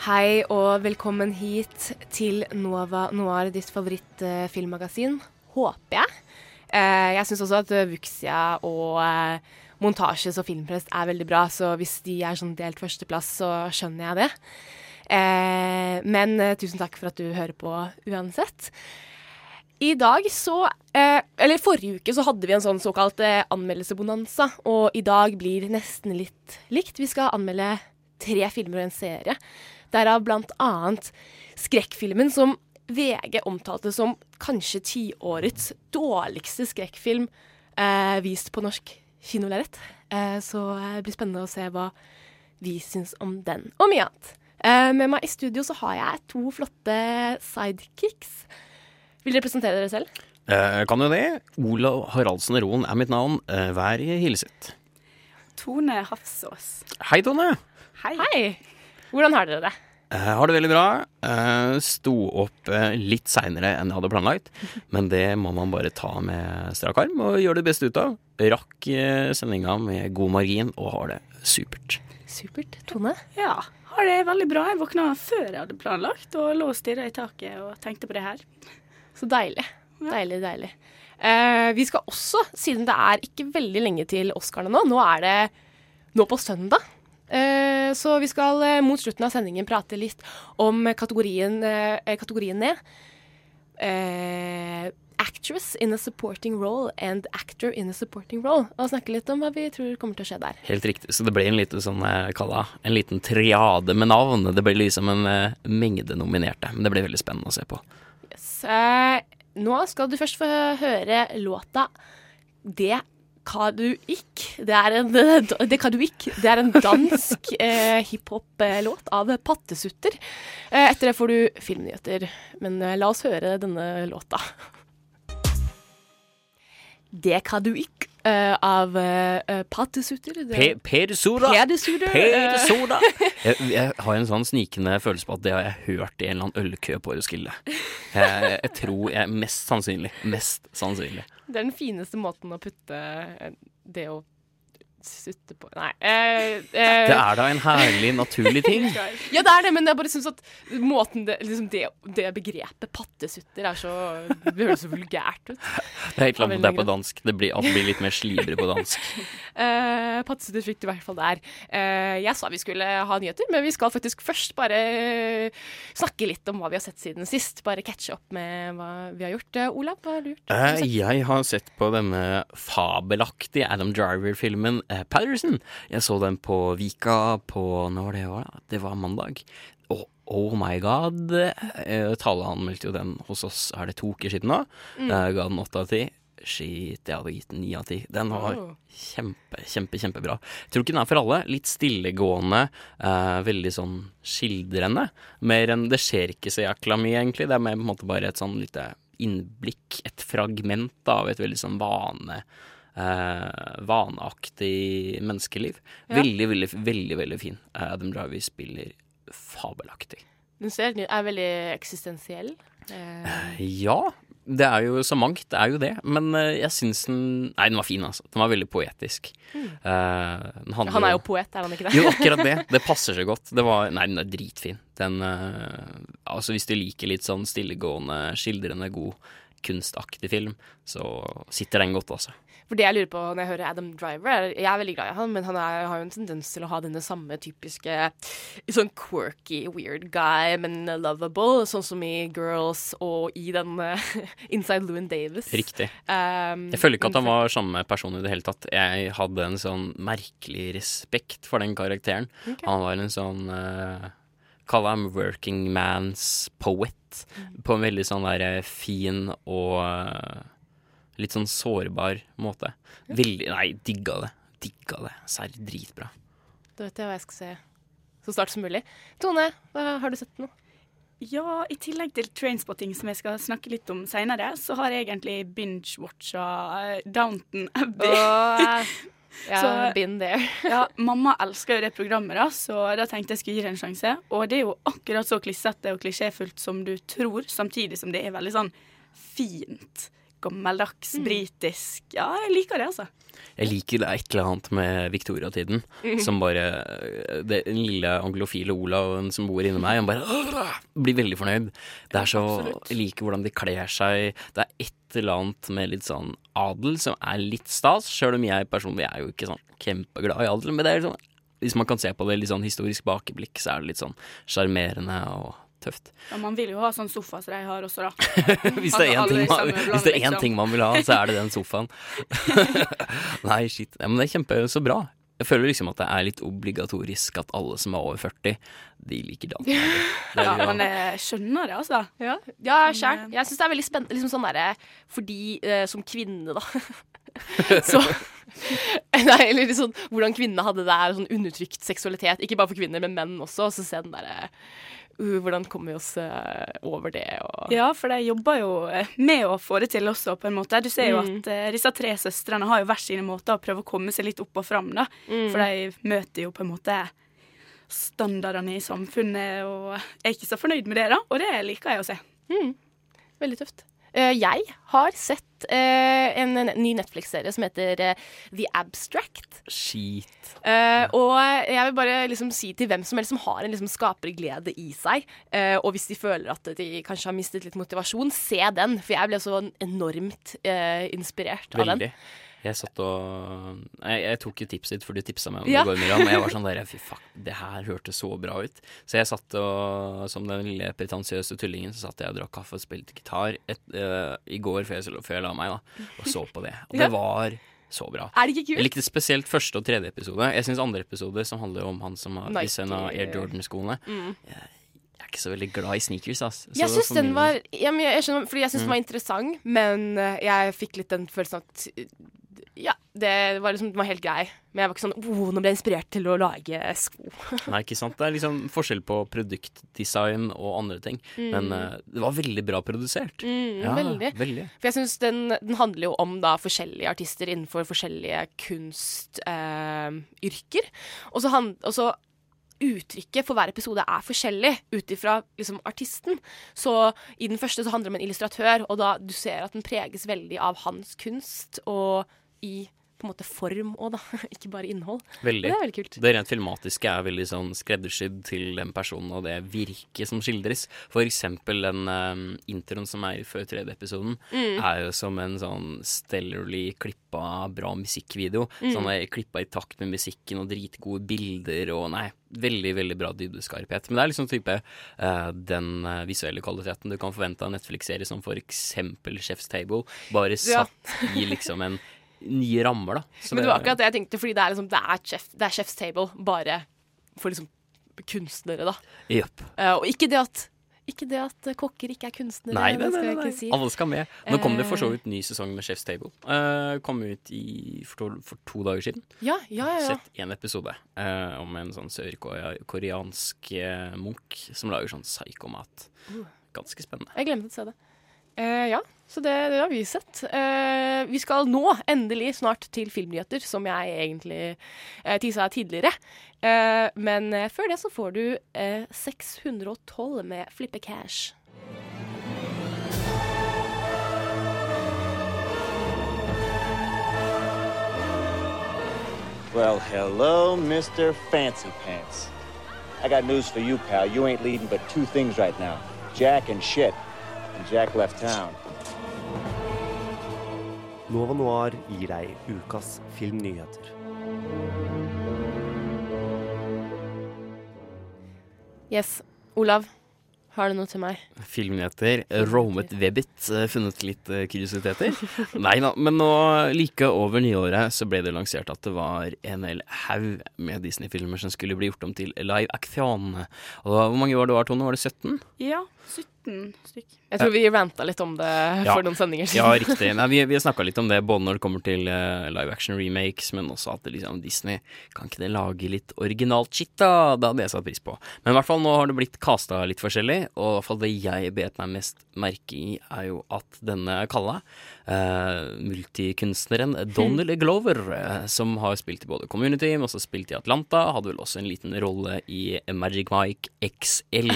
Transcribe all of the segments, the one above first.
Hei og velkommen hit til Nova Noir, ditt favorittfilmmagasin. Håper jeg. Eh, jeg syns også at Vuxia og eh, montasjes og filmpress er veldig bra, så hvis de er sånn delt førsteplass, så skjønner jeg det. Eh, men tusen takk for at du hører på uansett. I dag så Eller forrige uke så hadde vi en sånn såkalt eh, anmeldelsebonanza, og i dag blir nesten litt likt. Vi skal anmelde tre filmer og en serie. Derav blant annet skrekkfilmen som VG omtalte som kanskje tiårets dårligste skrekkfilm eh, vist på norsk kinolerret. Eh, så eh, det blir spennende å se hva vi syns om den, og mye annet. Eh, med meg i studio så har jeg to flotte sidekicks. Vil dere presentere dere selv? Eh, kan jo det. Olav Haraldsen Roen er mitt navn. Eh, vær hilset. Tone Hafsås. Hei, Tone. Hei. Hei! Hvordan har dere det? Jeg har det veldig bra. Eh, sto opp eh, litt seinere enn jeg hadde planlagt. Men det må man bare ta med strak arm og gjøre det beste ut av. Rakk eh, sendinga med god margin og har det supert. Supert. Tone? Ja, har det veldig bra. Jeg våkna før jeg hadde planlagt, og lå og stirra i taket og tenkte på det her. Så deilig. Deilig, deilig. Eh, vi skal også, siden det er ikke veldig lenge til Oscarene nå, nå er det nå på søndag. Eh, så vi skal eh, mot slutten av sendingen prate litt om kategorien, eh, kategorien ned. Actress in a supporting role and actor in a supporting role. Og snakke litt om hva vi tror kommer til å skje der. Helt riktig. Så det ble en liten sånn, kalla, en liten triade med navn. Det ble liksom en uh, mengde nominerte. Men det ble veldig spennende å se på. Yes. Uh, nå skal du først få høre låta Det hva du ikk. Det er en, det kan du ikke. Det er en dansk eh, hiphop-låt av Pattesutter. Eh, etter det får du filmnyheter. Men eh, la oss høre denne låta. Det kan du ikke. eh, av eh, Pattesutter. Pe per Soda! Pedersutter. Jeg, jeg har en sånn snikende følelse på at det har jeg hørt i en eller annen ølkø på Roskilde. Jeg, jeg tror jeg Mest sannsynlig. Mest sannsynlig. Det er den fineste måten å putte eh, det å sutte på Nei. Eh, eh, Det er da en herlig, naturlig ting. Ja, det er det, men jeg bare syns at måten det, liksom det, det begrepet pattesutter er så Det høres så vulgært ut. Det er helt klart at det er på dansk. Det blir, det blir litt mer slibrig på dansk. eh, pattesutter fikk du i hvert fall der. Eh, jeg sa vi skulle ha nyheter, men vi skal faktisk først bare eh, snakke litt om hva vi har sett siden sist. Bare catche opp med hva vi har gjort. Eh, Olav, hva har du gjort? Eh, jeg har sett på denne fabelaktige Adam Driver-filmen Patterson. Jeg så den på Vika på Når var det var? da? Det var mandag. Og oh my god. Eh, Tale anmeldte jo den hos oss, er det to uker siden nå? Jeg ga den åtte av ti. Shit, jeg hadde gitt den ni av ti. Den var Oh. kjempe, kjempe, kjempebra. Jeg tror ikke den er for alle. Litt stillegående, eh, veldig sånn skildrende. Mer enn Det skjer ikke så jækla mye, egentlig. Det er mer på en måte bare et sånn lite innblikk, et fragment av et veldig sånn vane eh, vanaktig menneskeliv. Ja. Veldig, veldig, veldig veldig fin. Eh, Adam Driver spiller fabelaktig. Den ser, er veldig eksistensiell. Eh, Ja, det er jo så mangt, det er jo det. Men eh, jeg syns den Nei, den var fin, altså. Den var veldig poetisk. Eh, den han er jo poet, er han ikke det? Jo, akkurat det. Det passer så godt. Det var, nei, den er dritfin. Den uh... Altså, hvis du liker litt sånn stillegående, skildrende, god kunstaktig film, så sitter den godt, altså. For det jeg lurer på når jeg hører Adam Driver er, Jeg er veldig glad i han, men han er, har jo en tendens til å ha denne samme typiske sånn quirky, weird guy, men lovable, sånn som i Girls og i den uh, Inside Louis Davis. Riktig. Um, Jeg føler ikke at han var samme person i det hele tatt. Jeg hadde en sånn merkelig respekt for den karakteren. Okay. Han var en sånn uh, Kall ham working man's poet. På en veldig sånn der eh, fin og eh, litt sånn sårbar måte. Veldig Nei, digga det. Digga det. Serr, dritbra. Da vet jeg hva jeg skal se så snart som mulig. Tone, hva har du sett nå? Ja, i tillegg til Trainspotting, som jeg skal snakke litt om seinere, så har jeg egentlig binge-watcha eh, Downton Abbey. Oh, ja, Så- been there. Ja, mamma elsker jo det programmet, da, så da tenkte jeg skulle gi det en sjanse. Og det er jo akkurat så klissete og klisjéfullt som du tror, samtidig som det er veldig sånn fint. Gammeldags, britisk. Ja, jeg liker det, altså. Jeg liker det et eller annet med Victoria-tiden som bare det, Den lille anglofile Olav som bor inni meg, han bare blir veldig fornøyd. Det er så Jeg liker hvordan de kler seg. Det er et eller annet med litt sånn adel som er litt stas, sjøl om jeg personlig er jo ikke sånn kjempeglad i adel, men det er liksom, hvis man kan se på det litt sånn historisk bakeblikk, så er det litt sånn sjarmerende og tøft. Ja, man vil jo ha sånn sofa som de har også, da. Hvis det er én ting, man- hvis det er én liksom. ting man vil ha, så er det den sofaen. Nei, shit. Ja, men det er kjempe så bra. Jeg føler liksom at det er litt obligatorisk at alle som er over 40, de liker dans. Ja, liksom- men jeg skjønner det, altså. Ja, ja sjæl. Jeg syns det er veldig spennende liksom sånn derre Fordi eh, som kvinne, da Så Nei, eller sånn hvordan kvinnene hadde det der, sånn undertrykt seksualitet. Ikke bare for kvinner, men menn også. Og så se den derre uh, Hvordan kommer vi oss eh, over det, og Ja, for de jobber jo eh, med å få det til også, på en måte. Du ser jo Mm. at eh, disse tre søstrene har jo hver sine måter å prøve å komme seg litt opp og fram, da. Mm. For de møter jo på en måte standardene i samfunnet, og er ikke så fornøyd med det, da. Og det liker jeg å se. Veldig tøft. Eh, jeg har sett eh, en, ny Netflix-serie som heter eh, The Abstract. Skit. Og jeg vil bare liksom si til hvem som helst som har en liksom skaperglede i seg, og hvis de føler at de kanskje har mistet litt motivasjon, se den. For jeg ble så enormt inspirert av den. Jeg satt og Jeg, jeg tok jo tipset ditt, for du tipsa meg om Ja. det går, Miriam. Og jeg var sånn der Fy fuck, det her hørtes så bra ut. Så jeg satt og Som den lille pretensiøse tullingen så satt jeg og drakk kaffe og spilte gitar et, uh, i går før jeg, før jeg la meg, da. Og så på det. Og det var så bra. Er det ikke kult? Jeg likte spesielt første og tredje episode. Jeg syns andre episode, som handler om han som har disse Air Jordan-skoene Mm. jeg, jeg er ikke så veldig glad i sneakers, ass. Så Jeg syns den var ja, men jeg, jeg skjønner, Fordi jeg syns Mm. den var interessant, men eh, jeg fikk litt den følelsen at Ja, det var liksom det var helt grei. Men jeg var ikke sånn oh, nå ble jeg inspirert til å lage sko. Nei, ikke sant. Det er liksom forskjell på produktdesign og andre ting. Men uh, det var veldig bra produsert. Mm, Ja, veldig. veldig. For jeg synes den, den handler jo om da forskjellige artister innenfor forskjellige kunstyrker. og, så han- og så uttrykket for hver episode er forskjellig ut ifra liksom, artisten. Så i den første så handler det om en illustratør, og da du ser at den preges veldig av hans kunst, og i på en måte form òg, da. Ikke bare innhold. Veldig. Det er veldig kult. Det rent filmatiske er veldig sånn skreddersydd til den personen og det virket som skildres. For eksempel den um, introen som er i før tredje episoden, Mm. er jo som en sånn stellarly klippa bra musikkvideo. Mm. Sånn er klippa i takt med musikken og dritgode bilder og nei, veldig, veldig bra dybdeskarphet. Men det er liksom type uh, den eh, visuelle kvaliteten du kan forvente av en Netflix-serie som for eksempel Chef's Table, bare Ja. satt i liksom en nye rammer, da. Men det var akkurat det jeg tenkte, fordi det er, liksom, det er, chef, det er Chef's Table, bare for liksom kunstnere, da. Yep. Uh, og ikke det at ikke det at eh, kokker ikke er kunstnere. Nei, det skal jeg ikke si. Alle skal med. Nå kom det for så Eh. vidt ny sesong med Chef's Table. Uh, kom ut i, for, to, for to dager siden. Ja, ja, ja. ja. Sett én episode uh, om en sånn sørkoreansk eh, munk som lager sånn psykomat. Uh. Ganske spennende. Jeg glemte å se det. Eh, ja, så det, det har vi sett. Eh, vi skal nå endelig snart til filmnyheter, som jeg egentlig eh, tisa tidligere. Eh, men eh, før det så får du eh, 612 med Flippe Cash. Well, hello, Mr. Fancy Pants. I got news for you, pal. You ain't leading but two things right now Jack and shit. Jack left town. Nova Noir gir deg ukas filmnyheter. Yes. Olav, har du noe til meg? Filmnyheter. Romet Webbit. eh, Funnet litt eh, kuriositeter. Nei da, men nå like over nyåret så ble det lansert at det var en hel haug med Disney-filmer som skulle bli gjort om til live action. Og hvor mange år det var, Tone? Var det 17? Ja, 17 15 stykk. Jeg tror vi ranta litt om det Ja. for noen sendinger siden. Ja, riktig. Nei, vi vi har snakka litt om det både når det kommer til eh, live action remakes, men også at liksom, Disney Kan ikke det lage litt originalt shit, da? Det hadde jeg satt pris på. Men i hvert fall nå har det blitt casta litt forskjellig, og i hvert fall det jeg bet meg mest merke i, er jo at denne Kalla, uh, multikunstneren Donald Glover, uh, som har spilt i både Community, men også spilt i Atlanta, hadde vel også en liten rolle i Magic Mike XL.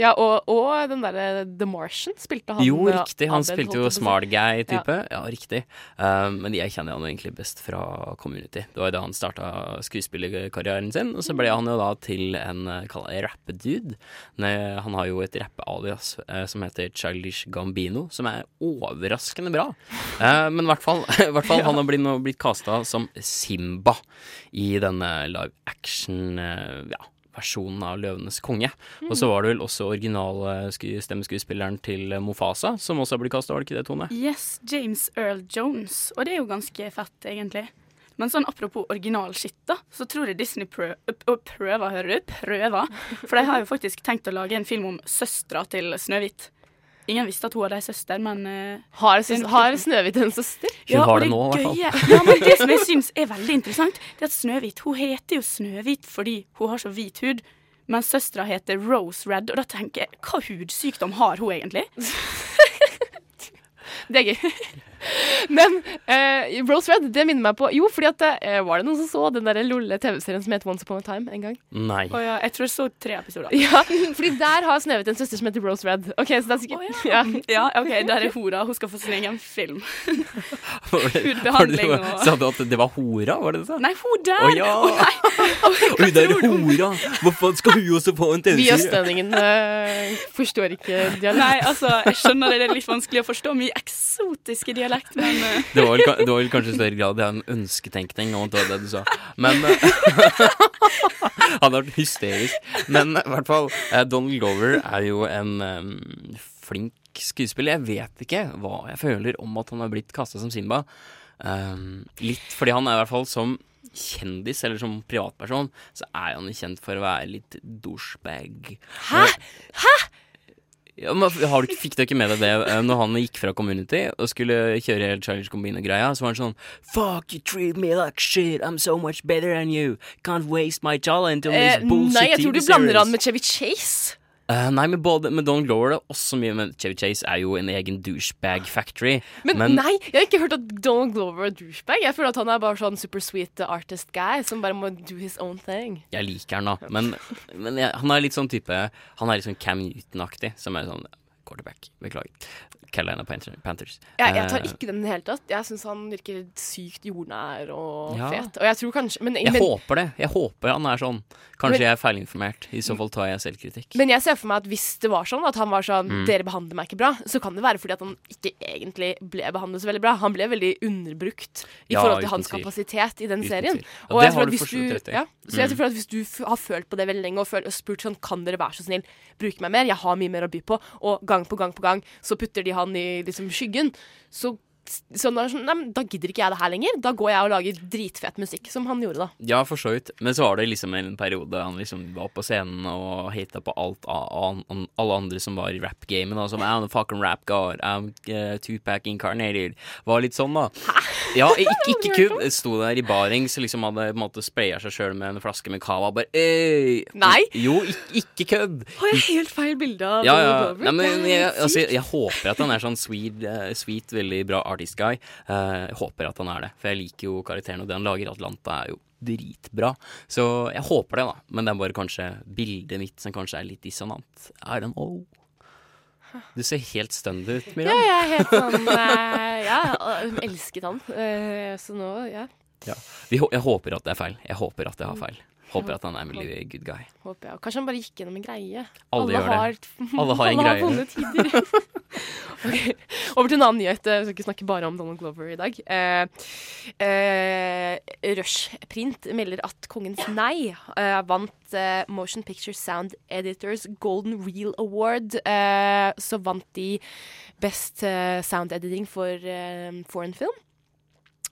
Ja, og, og den derre The Martian spilte han. Jo, eh, riktig. Han Abed, spilte jo smart guy-type. Ja. riktig. Um, men jeg kjenner han egentlig best fra Community. Det var da han starta skuespillerkarrieren sin, og så ble han jo da til en eh, rappedude. Han har jo et rappealias eh, som heter Childish Gambino, som er overraskende bra. Uh, men i hvert fall, hvert fall han har blitt, nå blitt casta som Simba i denne live action eh, ja, versjonen av Løvenes konge. Og så var det vel også originalstemmeskuespilleren til Mofasa, som også blitt kasta, var det ikke det, Tone? Yes, James Earl Jones. Og det er jo ganske fett, egentlig. Men sånn apropos originalskitt, da, så tror jeg Disney prø prøver, hører du? Prøver. For de har jo faktisk tenkt å lage en film om søstera til Snøhvit. Ingen visste at hun hadde ei søster, men uh, Har, har Snøhvit en søster? Hun har det, det nå, i hvert fall. Ja, men det som jeg syns er veldig interessant, det er at Snøhvit hun heter jo Snøhvit fordi hun har så hvit hud. Men søstera heter Rose Red, og da tenker jeg hva hudsykdom har hun egentlig? Det er gøy. Men eh, Rose Red, det minner meg på Jo, fordi at eh, Var det noen som så den der lolle TV-serien som het Once Upon a Time en gang? Nei. Oh, ja, jeg tror jeg så tre episoder. Ja, fordi der har Snøhvit en søster som heter Rose Red. Ok, så det er sikkert oh, ja. Ja, OK, der er hora. Hun skal få sin egen film. Hudbehandling og- Sa du at det var hora, var det det du sa? Nei, hun der! Å ja! Oh, nei. Å, Oi, det er hora! Hvorfor skal hun også få en TV-serie? Vi østlendingene eh, forstår ikke dialekt. Nei, altså, jeg skjønner det, det er litt vanskelig å forstå mye eksotiske dialekt, men uh. Det var, vel, det var vel kanskje i større grad det er en ønsketenkning om det det du sa. Men eh, Han har vært hysterisk. Men i hvert fall, eh, Donald Glover er jo en um, flink skuespiller. Jeg vet ikke hva jeg føler om at han har blitt kasta som Simba. Um, litt fordi han er i hvert fall som kjendis, eller som privatperson, så er han kjent for å være litt douchebag. Hæ? Hæ? Ja, men har du, Fikk du ikke med deg det eh, når han gikk fra Community og skulle kjøre hele Childish Combine-greia? Så var han sånn Fuck, you treat me like shit. I'm so much better than you. Can't waste my talent on Eh, this bullshit nei, jeg tror du blander han med Chevy Chase. Eh, nei, men både med Donald Glover og også mye Men Chevy Chase er jo en egen douchebag factory. Men, nei, jeg har ikke hørt at Donald Glover er douchebag. Jeg føler at han er bare sånn super sweet artist guy som bare må do his own thing. Jeg liker han, da. Men, men jeg, han er litt sånn type Han er litt sånn Cam Newton-aktig, som er sånn quarterback. Beklager. Carolina Panthers. Jeg, jeg tar Eh, ikke den i det hele tatt. Jeg syns han virker sykt jordnær og Ja. fet. Og jeg tror kanskje Men, Jeg men, håper det. Jeg håper han er sånn. Kanskje Men- jeg er feilinformert. I så fall tar jeg selvkritikk. men jeg ser for meg at hvis det var sånn at han var sånn Mm. Dere behandler meg ikke bra, så kan det være fordi at han ikke egentlig ble behandlet så veldig bra. Han ble veldig underbrukt i Ja, forhold til hans tvil. kapasitet i den Uten serien. Ja, Og jeg tror du hvis så ja, jeg Mm. tror at hvis du har følt på det veldig lenge og, følt, og spurt sånn Kan dere være så snill bruke meg mer? Jeg har mye mer å by på. Og gang på gang på gang så putter de han i liksom skyggen. Så sånn, nei, Da gidder ikke jeg det her lenger. Da går jeg og lager dritfet musikk, som han gjorde da. Ja, for så vidt. Men så var det liksom en periode han liksom var på scenen og hata på alt av an, alle andre som var i rap-gamet. Som I'm a fucking rap guard, I'm uh, Tupac incarnated. Var litt sånn, da. Hæ? Ja, ikke, ikke kun Sto der i barings liksom hadde på en måte spraya seg sjøl med en flaske med cava. Bare Øy! Nei. Jo, ikke, ikke kødd. Har jeg helt feil bilde av Ja, ja. Nei, men jeg, altså, jeg, jeg håper at han er sånn sweet, uh, sweet veldig bra artist guy. Uh, jeg håper at han er det, for jeg liker jo karakteren, og det han lager, Atlanta, er jo dritbra. Så jeg håper det, da. Men det er bare kanskje bildet mitt som kanskje er litt dissonant. I don't know. Du ser helt stønd ut, Miriam. Ja, jeg er helt sånn uh, Ja, elsket han. Uh, så nå, ja. Ja. Jeg håper at det er feil. Jeg håper at jeg har feil. Håper at han er en veldig good guy. Håper jeg. Kanskje han bare gikk gjennom en greie. Alle det. Har, Alle har en alle greie. vonde tider. okay. Over til en annen nyhet. Jeg skal ikke snakke bare om Donald Glover i dag. Eh, eh, Rushprint melder at Kongens nei eh, vant eh, Motion Picture Sound Editors Golden Reel Award. Eh, så vant de Best eh, Sound Editing for foreign film.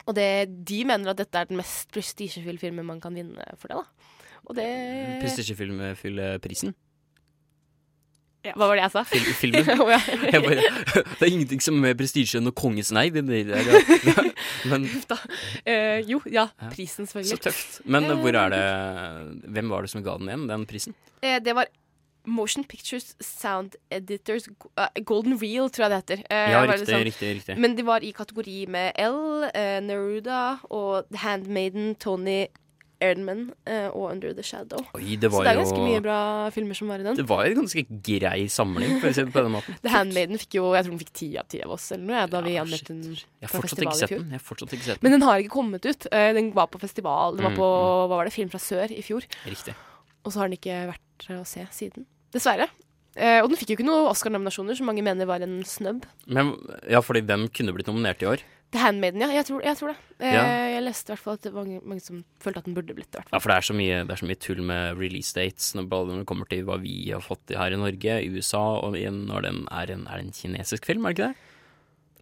Og det, de mener at dette er den mest prestisjefulle filmen man kan vinne for det. da. Og det Prestisjefilm fyller prisen. Hva var det jeg sa? Fil filmen. oh, ja. Bare, det er ingenting som er mer prestisje enn å konges nei. Men. Eh, jo, ja. Prisen, selvfølgelig. så tøft. Men hvor er det Hvem var det som ga den igjen, den prisen? Uh, det var Motion Pictures Sound Editors eh, Golden Reel, tror jeg det heter. Eh, Ja, riktig, sånn. riktig, riktig. Men de var i kategori med L, eh, Neruda og The Handmaiden, Tony Erdman uh, og Under the Shadow. Oi, det Så det er jo ganske mye bra filmer som var i den. Det var jo en ganske grei samling, for å si det på den måten. The Handmaiden fikk jo Jeg tror den fikk ti av ti av oss eller noe, ja, da vi anmeldte den på festival i fjor. den. Jeg har fortsatt ikke sett den. Men den har ikke kommet ut. Uh, Den var på festival. Den var Mm, på hva var det, Film fra sør i fjor. Riktig. Og så har den ikke vært å se siden. Dessverre. Uh, og den fikk jo ikke noen Oscar-nominasjoner, som mange mener var en snubb. Men, ja, fordi den kunne blitt nominert i år. The Handmaiden, ja. Jeg tror, jeg tror det. Eh, Ja. Jeg leste i hvert fall at det var mange, som følte at den burde blitt det. Ja, for det er så mye, det er så mye tull med release dates når når det kommer til hva vi har fått her i Norge, i USA, og når den er en, er en kinesisk film, er det ikke det?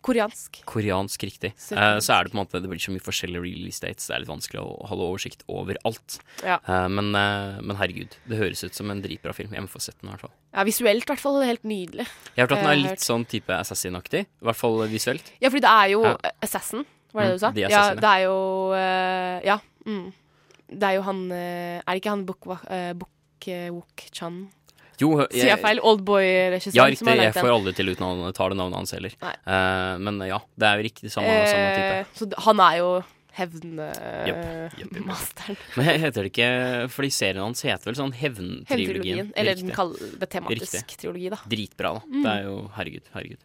Koreansk. Koreansk, riktig. Så- Eh, så er det på en måte Det blir så mye forskjellige real estates, Det er litt vanskelig å holde oversikt over alt. Ja. Uh, men, uh, men herregud, det høres ut som en dritbra film. Jeg må få sett den i hvert fall. Ja, visuelt i hvert fall helt nydelig. Jeg har hørt at den er litt sånn type Assassin-aktig. I hvert fall visuelt. Ja, fordi det er jo Ja. Assassin, var det det du Mm, sa? De ja, det er jo Ja. Mm. Det er jo han Er det ikke han Buk uh, Wook Chan? Jo, Sier jeg feil? Oldboy-regissøren Ja, riktig. Jeg får aldri til uten å ta det navnet hans heller. Eh, men ja, det er jo riktig samme, samme type. Eh, så han er jo hevnmasteren. jepp. hevnmasteren. Men he- heter det ikke Fordi serien hans heter vel sånn Hevntrilogien? Eller den kaller det tematisk Riktig. trilogi, da. Dritbra, da. Mm. Det er jo Herregud, herregud.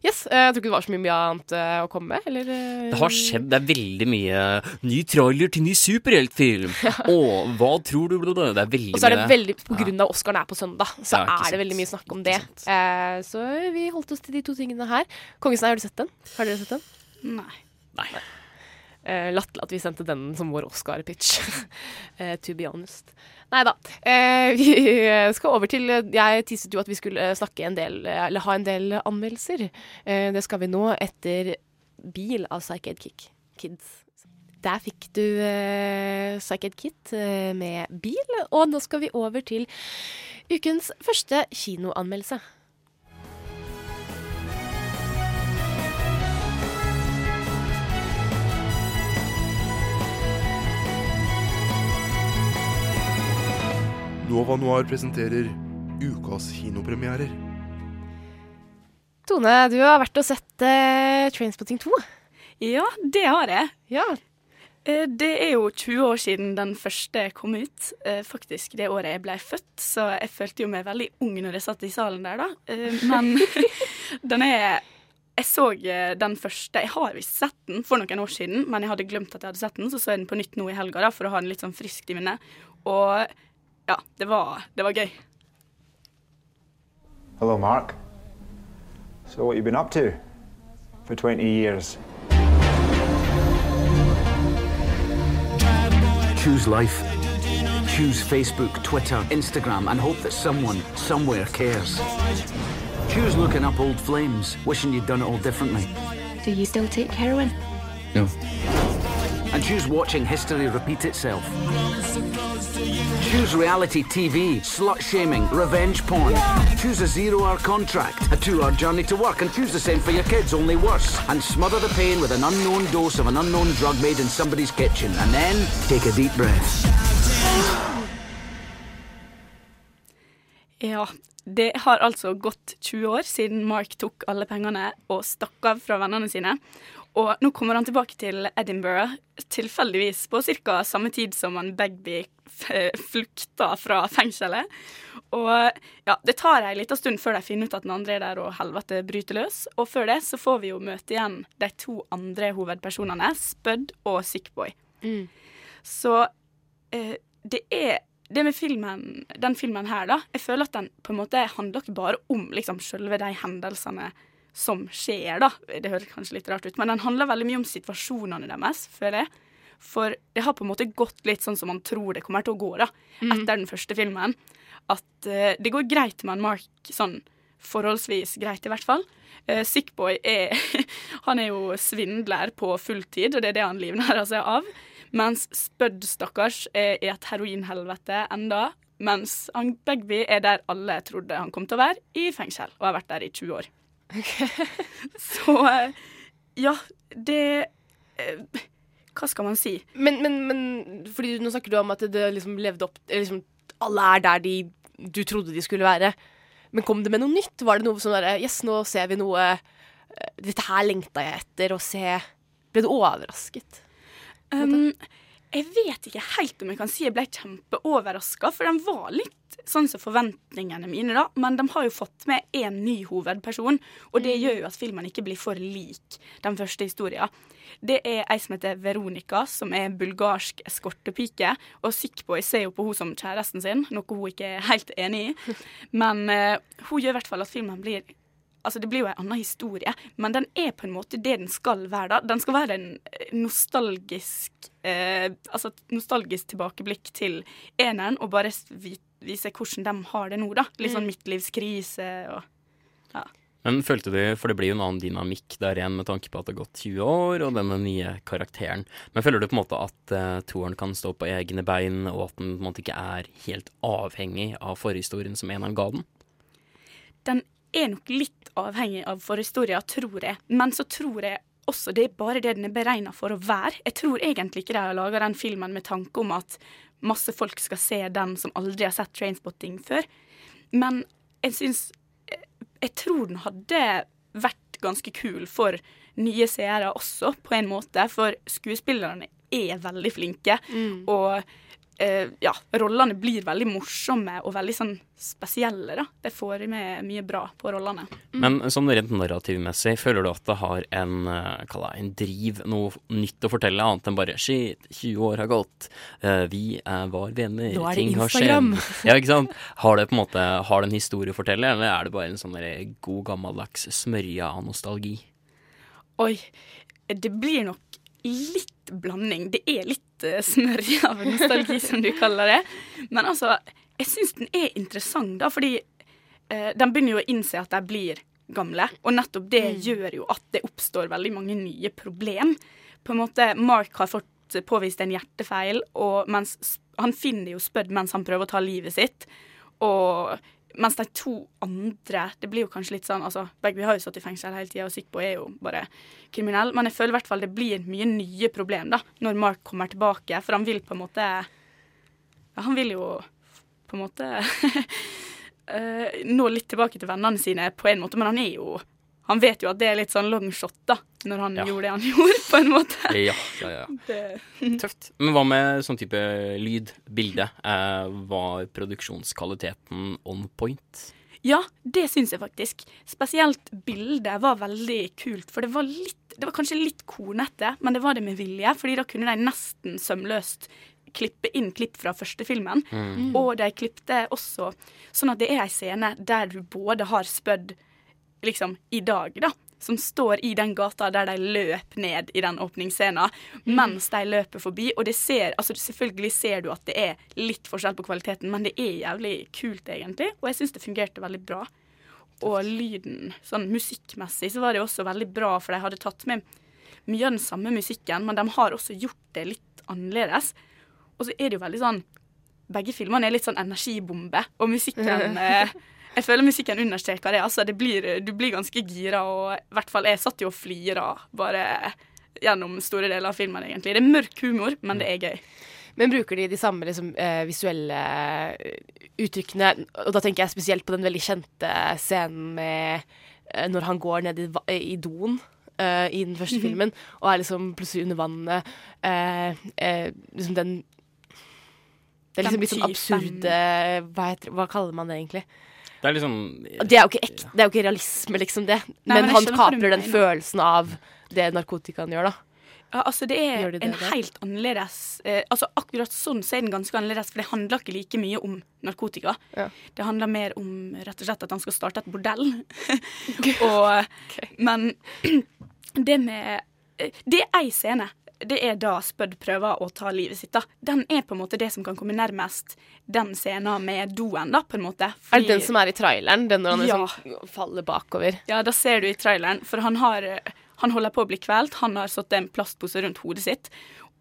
Yes, eh, Jeg tror ikke det var så mye, mye annet eh, å komme med, eller? eh, Det har skjedd. Det er veldig mye ny trailer til ny superheltfilm. Å, hva tror du? Det er veldig mye Og så er det veldig, på grunn av Oscaren er på søndag, så Ja, er det veldig mye snakk om det. Eh, så vi holdt oss til de to tingene her. Kongesnei, har du sett den? Har dere sett den? Nei. Nei. Eh, Latterlig at vi sendte den som vår Oscar-pitch. eh, to be honest. Nei da. Eh, vi skal over til Jeg tisset jo at vi skulle snakke en del, eller ha en del anmeldelser. Eh, det skal vi nå etter Bil av Psyched Kick Kids. Der fikk du eh, Psyched Kit eh, med bil, og nå skal vi over til ukens første kinoanmeldelse. Nova Noir presenterer ukas kinopremierer. Tone, du har vært og sett uh, Trainspotting 2. Ja, det har jeg. Ja. Eh, Det er jo 20 år siden den første kom ut. Eh, Faktisk det året jeg ble født, så jeg følte jo meg veldig ung når jeg satt i salen der, da. Eh, Men den er Jeg så eh, den første Jeg har visst sett den for noen år siden, men jeg hadde glemt at jeg hadde sett den, så så jeg den på nytt nå i helga da, for å ha den litt sånn friskt i minnet. Og ja, det var, det var gøy. Hello, Mark. So, what you been up to for 20 years? Choose life. Choose Facebook, Twitter, Instagram, and hope that someone, somewhere cares. Choose looking up old flames, wishing you'd done it all differently. Do you still take heroin? No. And choose watching history repeat itself. Choose reality TV, slut shaming, revenge porn. Choose a zero hour contract, a two hour journey to work, and choose the same for your kids, only worse. And smother the pain with an unknown dose of an unknown drug made in somebody's kitchen. And then take a deep breath. Ja, det har altså gått 20 år siden Mark tok alle pengene og stakk av fra vennene sine. Og nå kommer han tilbake til Edinburgh, tilfeldigvis på ca. samme tid som han Bagby flukta fra fengselet. Og ja, det tar ei lita stund før de finner ut at den andre er der og helvete bryter løs. Og før det så får vi jo møte igjen de to andre hovedpersonene, Spud og Sickboy. Så eh, det er det med filmen, den filmen her, da Jeg føler at den på en måte handler ikke bare om liksom selve de hendelsene som skjer, da. Det høres kanskje litt rart ut, men den handler veldig mye om situasjonene deres, føler jeg. For det har på en måte gått litt sånn som man tror det kommer til å gå, da, etter den første filmen. At uh, det går greit med en Mark, sånn forholdsvis greit, i hvert fall. Uh, Sickboy er Han er jo svindler på fulltid, og det er det han livnærer seg av. Mens Spud, stakkars, er i et heroinhelvete enda. Mens han Bagby er der alle trodde han kom til å være, i fengsel, og har vært der i 20 år. Så eh, ja, det eh, Hva skal man si? Men, men, men fordi nå snakker du om at det liksom levde opp liksom, Alle er der de, du trodde de skulle være. Men kom det med noe nytt? Var det noe sånn derre Yes, nå ser vi noe eh, Dette her lengta jeg etter å se. Ble du overrasket? Um, jeg vet ikke helt om jeg kan si jeg ble kjempeoverraska, for den var litt sånn som forventningene mine, da. Men de har jo fått med én ny hovedperson, og det gjør jo at filmen ikke blir for lik den første historien. Det er ei som heter Veronica, som er bulgarsk eskortepike. Og Sickboy ser jo på henne som kjæresten sin, noe hun ikke er helt enig i. Men uh, hun gjør i hvert fall at filmen blir Altså, det blir jo en annen historie, men den er på en måte det den skal være. da. Den skal være en nostalgisk eh, Altså et nostalgisk tilbakeblikk til eneren, og bare vi- vise hvordan de har det nå, da. Litt sånn Mm. midtlivskrise og ja. Men følte du, for det blir jo en annen dynamikk der igjen med tanke på at det har gått 20 år, og denne nye karakteren. Men føler du på en måte at uh, toeren kan stå på egne bein, og at den på en måte ikke er helt avhengig av forhistorien som eneren ga den? Den er nok litt avhengig av forhistoria, tror jeg. Men så tror jeg også det er bare det den er beregna for å være. Jeg tror egentlig ikke de har laga den filmen med tanke om at masse folk skal se den som aldri har sett Trainspotting før. Men jeg syns Jeg tror den hadde vært ganske kul for nye seere også, på en måte. For skuespillerne er veldig flinke. Og eh, ja, rollene blir veldig morsomme og veldig sånn spesielle, da. Det får med mye bra på rollene. Men sånn rent narrativmessig, føler du at det har en, eh, det, en driv, noe nytt å fortelle, annet enn bare shit, 20 år har gått, eh, vi er var venner, er ting har skjedd. Ja, ikke sant? Har det på en måte, har det en historie å fortelle, eller er det bare en sånn god gammeldags smørje av nostalgi? Oi, det blir nok litt blanding. Det er litt smørje av nostalgi, som du kaller det. Men altså, jeg syns den er interessant, da, fordi eh, den begynner jo å innse at de blir gamle. Og nettopp det gjør jo at det oppstår veldig mange nye problem. På en måte, Mark har fått påvist en hjertefeil, og mens han finner jo Spud mens han prøver å ta livet sitt. Og mens de to andre Det blir jo kanskje litt sånn altså, Begge vi har jo satt i fengsel hele tida, og Sikbo er jo bare kriminell. Men jeg føler i hvert fall det blir mye nye problem da, når Mark kommer tilbake. For han vil på en måte ja, Han vil jo på en måte eh, nå litt tilbake til vennene sine på en måte, men han er jo Han vet jo at det er litt sånn longshot, da, når han Ja. gjorde det han gjorde, på en måte. Ja, ja, ja. Det, Tøft. Men hva med sånn type lyd, bilde? Eh, var produksjonskvaliteten on point? Ja, det syns jeg faktisk. Spesielt bildet var veldig kult, for det var litt Det var kanskje litt kornete, men det var det med vilje, fordi da kunne de nesten sømløst klippe inn klipp fra første filmen. Mm. Og de klippte også sånn at det er ei scene der du både har Spud liksom i dag, da. Som står i den gata der de løp ned i den åpningsscenen, mens de løper forbi. Og det ser, altså selvfølgelig ser du at det er litt forskjell på kvaliteten, men det er jævlig kult, egentlig. Og jeg syns det fungerte veldig bra. Og lyden, sånn musikkmessig, så var det også veldig bra, for de hadde tatt med mye av den samme musikken, men de har også gjort det litt annerledes. Og så er det jo veldig sånn Begge filmene er litt sånn energibombe, og musikken eh, Jeg føler musikken understreker det. altså det blir, Du blir ganske gira, og i hvert fall jeg satt jo og flira bare gjennom store deler av filmen, egentlig. Det er mørk humor, men det er gøy. Men bruker de de samme liksom, eh, visuelle eh, uttrykkene? Og da tenker jeg spesielt på den veldig kjente scenen med eh, når han går ned i, i doen. uh, I den første Mhm. filmen, og er liksom plutselig under vannet. Uh, uh, liksom den Det er liksom litt sånn absurde hva, heter, hva kaller man det egentlig? Det er liksom Det er jo ikke ek, det er jo ikke realisme, liksom, det. Nei, men, men han kaprer den følelsen av det narkotikaen gjør, da. Ja, altså Det er de det, en det? helt annerledes eh, Altså Akkurat sånn så er den ganske annerledes, for det handler ikke like mye om narkotika. Det handler mer om rett og slett at han skal starte et bordell. og, Men det med eh, Det er ei scene. Det er da Spud prøver å ta livet sitt. da. Den er på en måte det som kan komme nærmest den scenen med doen, da, på en måte. Er det den som er i traileren? Den når han Ja. liksom faller bakover? Ja, da ser du i traileren, for han har Han holder på å bli kvelt. Han har satt en plastpose rundt hodet sitt.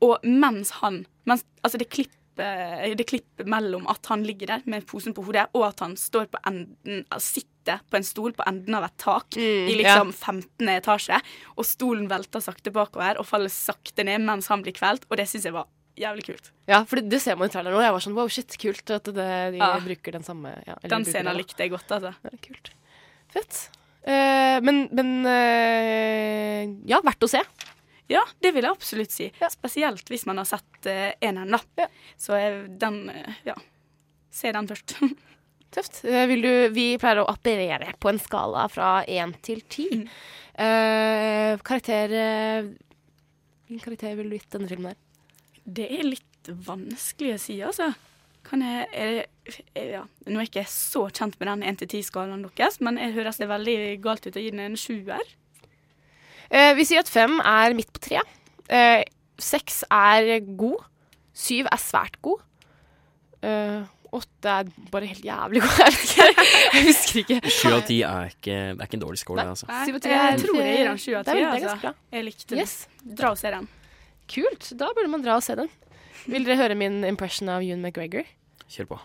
Og mens han mens, Altså, det klippet, det klippet mellom at han ligger der med posen på hodet, og at han står på enden, sitter på en stol på enden av et tak Mm, i liksom 15. etasje, og stolen velter sakte bakover og faller sakte ned mens han blir kvelt, og det syns jeg var jævlig kult. Ja, for det, det ser man i traileren nå. Jeg var sånn wow, shit, kult at det, de Ja. bruker den samme ja, eller Den scenen likte jeg godt, altså. Ja, kult. Fett. Uh, men men uh, ja, verdt å se. Ja, det vil jeg absolutt si. Spesielt hvis man har sett uh, eneren, da. Så er den uh, Ja. Se den først. Tøft. Eh, vil du, vi pleier å apparere på en skala fra én til ti. Mm. Eh, karakter eh, Hvilken karakter ville du gitt denne filmen her? Det er litt vanskelig å si, altså. Kan jeg, er, er, ja. Nå er jeg ikke så kjent med den 1-10-skalaen deres, men jeg høres det veldig galt ut å gi den en sjuer. Eh, vi sier at fem er midt på tre. Uh, seks er god. Syv er svært god. Uh, åtte er bare helt jævlig god. Jeg. Jeg husker ikke. Sju av ti er ikke, er ikke en dårlig score, altså. Syv og tre jeg er- tror jeg gir den sju av er- ti. Altså. Jeg likte den. Yes. Dra og se den. Kult. Da burde man dra og se den. Vil dere høre min impression av Ewan McGregor? Kjør på.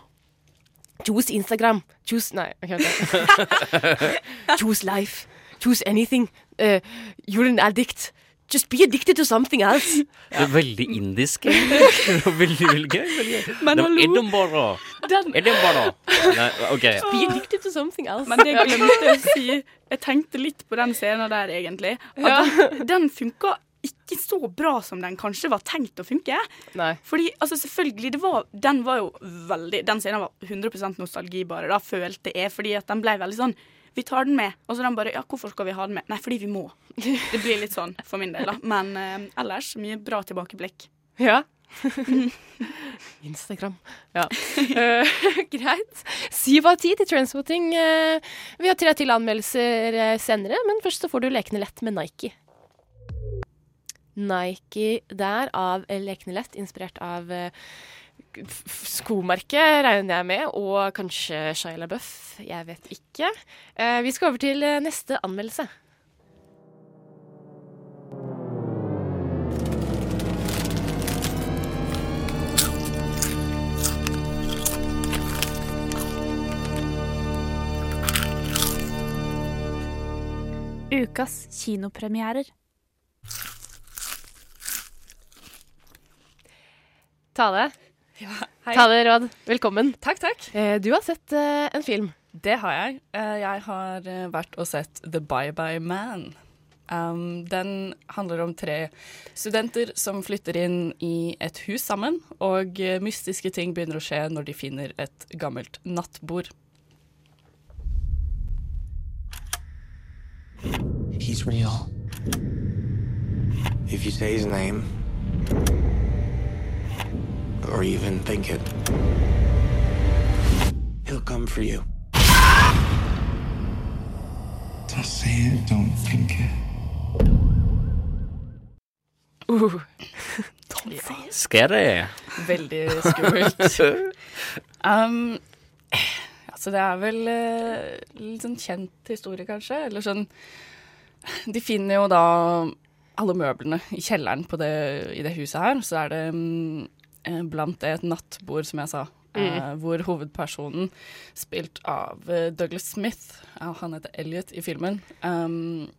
Choose Instagram. Choose Nei, ok, vent. Choose life. Choose anything. Uh, you're an addict. Just be addicted to something else. Det er veldig indisk. Veldig, veldig gøy. Veldig. Men hallo. Edinburgh. Den- Edinburgh. Nei, OK. Be addicted to something else. Men det jeg glemte å si. Jeg tenkte litt på den scenen der, egentlig. At Ja. den, den funka ikke så bra som den kanskje var tenkt å funke. Nei. Fordi, altså selvfølgelig, det var, den var jo veldig Den scenen var 100 nostalgi bare, da, følte jeg. Fordi at den ble veldig sånn Vi tar den med. Og så den bare Ja, hvorfor skal vi ha den med? Nei, fordi vi må. Det blir litt sånn for min del, da. Men eh, ellers mye bra tilbakeblikk. Ja. Instagram. Ja. Uh, greit. Syv av ti til Transporting. Uh, vi har tre til anmeldelser eh, senere, men først så får du Lekende lett med Nike. Nike der av Lekene lett, inspirert av eh, f- regner jeg med, og kanskje Shia LaBeouf. Jeg vet ikke. Eh, vi skal over til eh, neste anmeldelse. Ukas kinopremierer. Tale. Hei. det, Råd, velkommen. Takk, takk. Eh, du har sett eh, en film. Det har jeg. Eh, Jeg har vært og sett The Bye Bye Man. Um, den handler om tre studenter som flytter inn i et hus sammen, og mystiske ting begynner å skje når de finner et gammelt nattbord. He's real. If you say his name, or even think it, he'll come for you. Don't say it, don't think it. Uh. Scary. Veldig skummelt. um, altså, det er vel uh, litt sånn kjent historie, kanskje. Eller sånn De finner jo da alle møblene i kjelleren på det, i det huset her. Så er det eh, blant det et nattbord, som jeg sa. Mm. hvor hovedpersonen, spilt av eh, Douglas Smith, han heter Elliot i filmen um,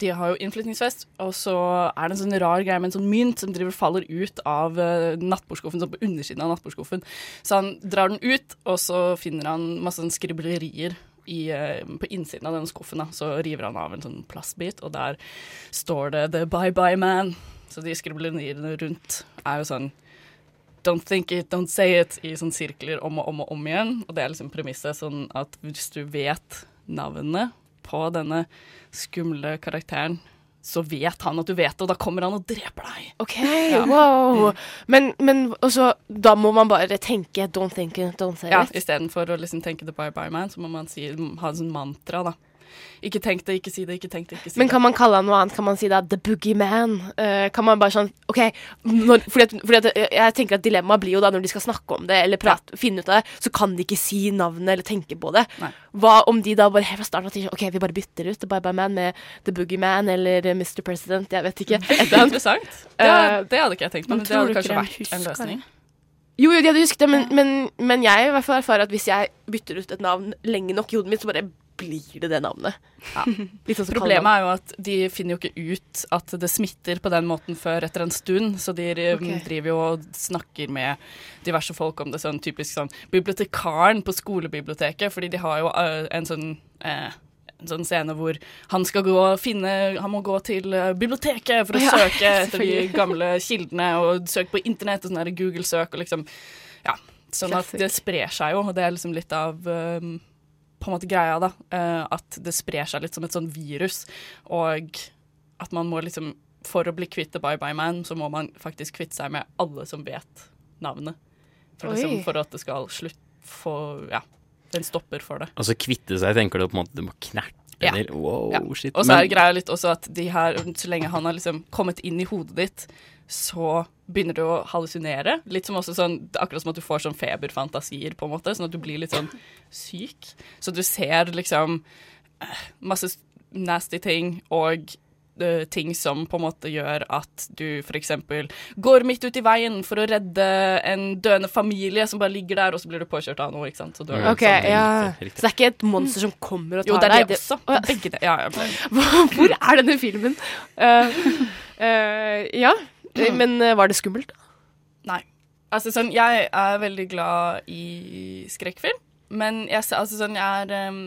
de har jo innflytningsfest, og så er det en sånn rar greie med en sånn mynt som driver faller ut av uh, nattbordskuffen, sånn på undersiden av nattbordskuffen. Så han drar den ut, og så finner han masse sånn skriblerier i, eh, på innsiden av den skuffen. Da. Så river han av en sånn plastbit, og der står det 'The Bye Bye Man'. Så de skribleriene rundt er jo sånn Don't think it, don't say it, i sånn sirkler om og om og om igjen. Og det er liksom premisset sånn at hvis du vet navnet på denne skumle karakteren, så vet han at du vet det, og da kommer han og dreper deg. OK, Ja. wow. Men, men også, da må man bare tenke 'don't think it, don't say Ja, it'. Istedenfor å liksom tenke the bye bye man, så må man si, ha en sånn mantra, da. Ikke tenk det, ikke si det, ikke tenk det, ikke si det. Men kan man kalle han noe annet? Kan man si da 'the boogeyman'? Uh, kan man bare sånn OK, når, fordi, at, fordi at jeg- jeg tenker at dilemmaet blir jo da når de skal snakke om det eller prate, finne ut av det, så kan de ikke si navnet eller tenke på det. Nei. Hva om de da bare helt fra starten av tenker OK, vi bare bytter ut The Bye Bye Man med The Boogeyman eller eh, Mr. President, jeg vet ikke. Det er. Interessant. Det, Eh, det hadde ikke jeg tenkt på, men men det hadde kanskje vært en løsning. Jo, jo, de hadde husket det, men, men, men jeg i hvert fall erfarer at hvis jeg bytter ut et navn lenge nok i hodet mitt, så bare blir det det navnet. Litt sånn Problemet er jo at de finner jo ikke ut at det smitter på den måten før etter en stund, så de okay. Driver jo og snakker med diverse folk om det, sånn typisk sånn bibliotekaren på skolebiblioteket, fordi de har jo eh, en sånn eh, en sånn scene hvor han skal gå og finne Han må gå til eh, biblioteket for å Ja, søke etter de gamle kildene, og søke på internett og sånn Google-søk og liksom Ja. Sånn at det sprer seg jo, og det er liksom litt av eh, på en måte greia, da. eh, at det sprer seg litt som et sånn virus. Og at man må liksom For å bli kvitt The Bye Bye Man, så må man faktisk kvitte seg med alle som vet navnet. For, liksom, for at det skal slutt få Ja. En stopper for det. Altså kvitte seg, tenker du på en måte du må knerte Ja. Wow, Ja. shit. Og så er greia litt også at de her, så lenge han har liksom kommet inn i hodet ditt, så begynner du å hallusinere. Litt som også sånn, akkurat som at du får sånn feberfantasier, på en måte, sånn at du blir litt sånn syk. Så du ser liksom eh, masse nasty ting og eh, ting som på en måte gjør at du f.eks. går midt ut i veien for å redde en døende familie som bare ligger der, og så blir du påkjørt av noe, ikke sant. Så du er sånn- ja. Så det er ikke et monster som kommer og tar deg? Jo, det er det også. Det er begge det. Ja, ja. Hvor er denne filmen? Uh, uh, ja, men eh, var det skummelt? Nei. Altså sånn, jeg er veldig glad i skrekkfilm. Men jeg, altså, sånn, jeg er, um,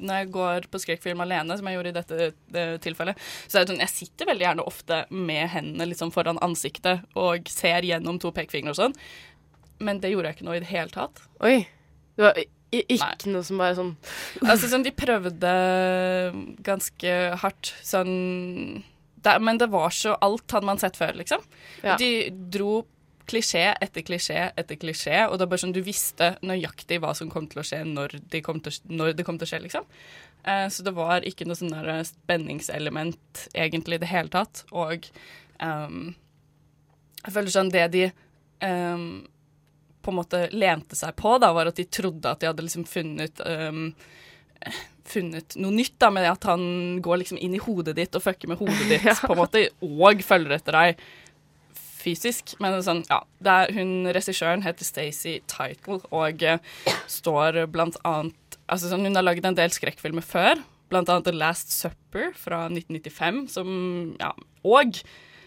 når jeg går på skrekkfilm alene, som jeg gjorde i dette det tilfellet, så er det sånn, jeg sitter veldig gjerne ofte med hendene liksom foran ansiktet og ser gjennom to pekefingre og sånn. Men det gjorde jeg ikke noe i det hele tatt. Oi. Det var ikke noe som bare sånn Altså sånn, de prøvde ganske hardt sånn det, Men det var så Alt hadde man sett før, liksom. Ja. De dro klisjé etter klisjé etter klisjé, og det er bare sånn du visste nøyaktig hva som kom til å skje når, det kom til, når det kom til å skje, liksom. Eh, så det var ikke noe sånn der spenningselement egentlig i det hele tatt. Og um, jeg føler sånn det de um, på en måte lente seg på, da, var at de trodde at de hadde liksom funnet um, funnet noe nytt da, med at han går liksom inn i hodet ditt og fucker med hodet ditt, Ja. på en måte, og følger etter deg fysisk. Men sånn, ja, er, hun regissøren heter Stacey Title og uh, står blant annet Altså sånn, hun har laget en del skrekkfilmer før, blant annet The Last Supper fra 1995, som Ja, og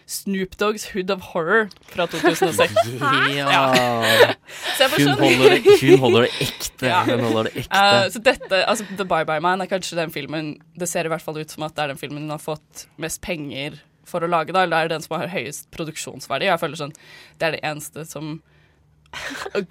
Snoop Dogs Hood of Horror fra 2006. Ja. Hun sånn- holder hun holder det ekte. Ja. Hun holder det ekte. Uh, så dette, altså The Bye Bye Man er kanskje den filmen Det ser i hvert fall ut som at det er den filmen hun har fått mest penger for å lage, da, eller det er den som har høyest produksjonsverdi. Jeg føler sånn Det er det eneste som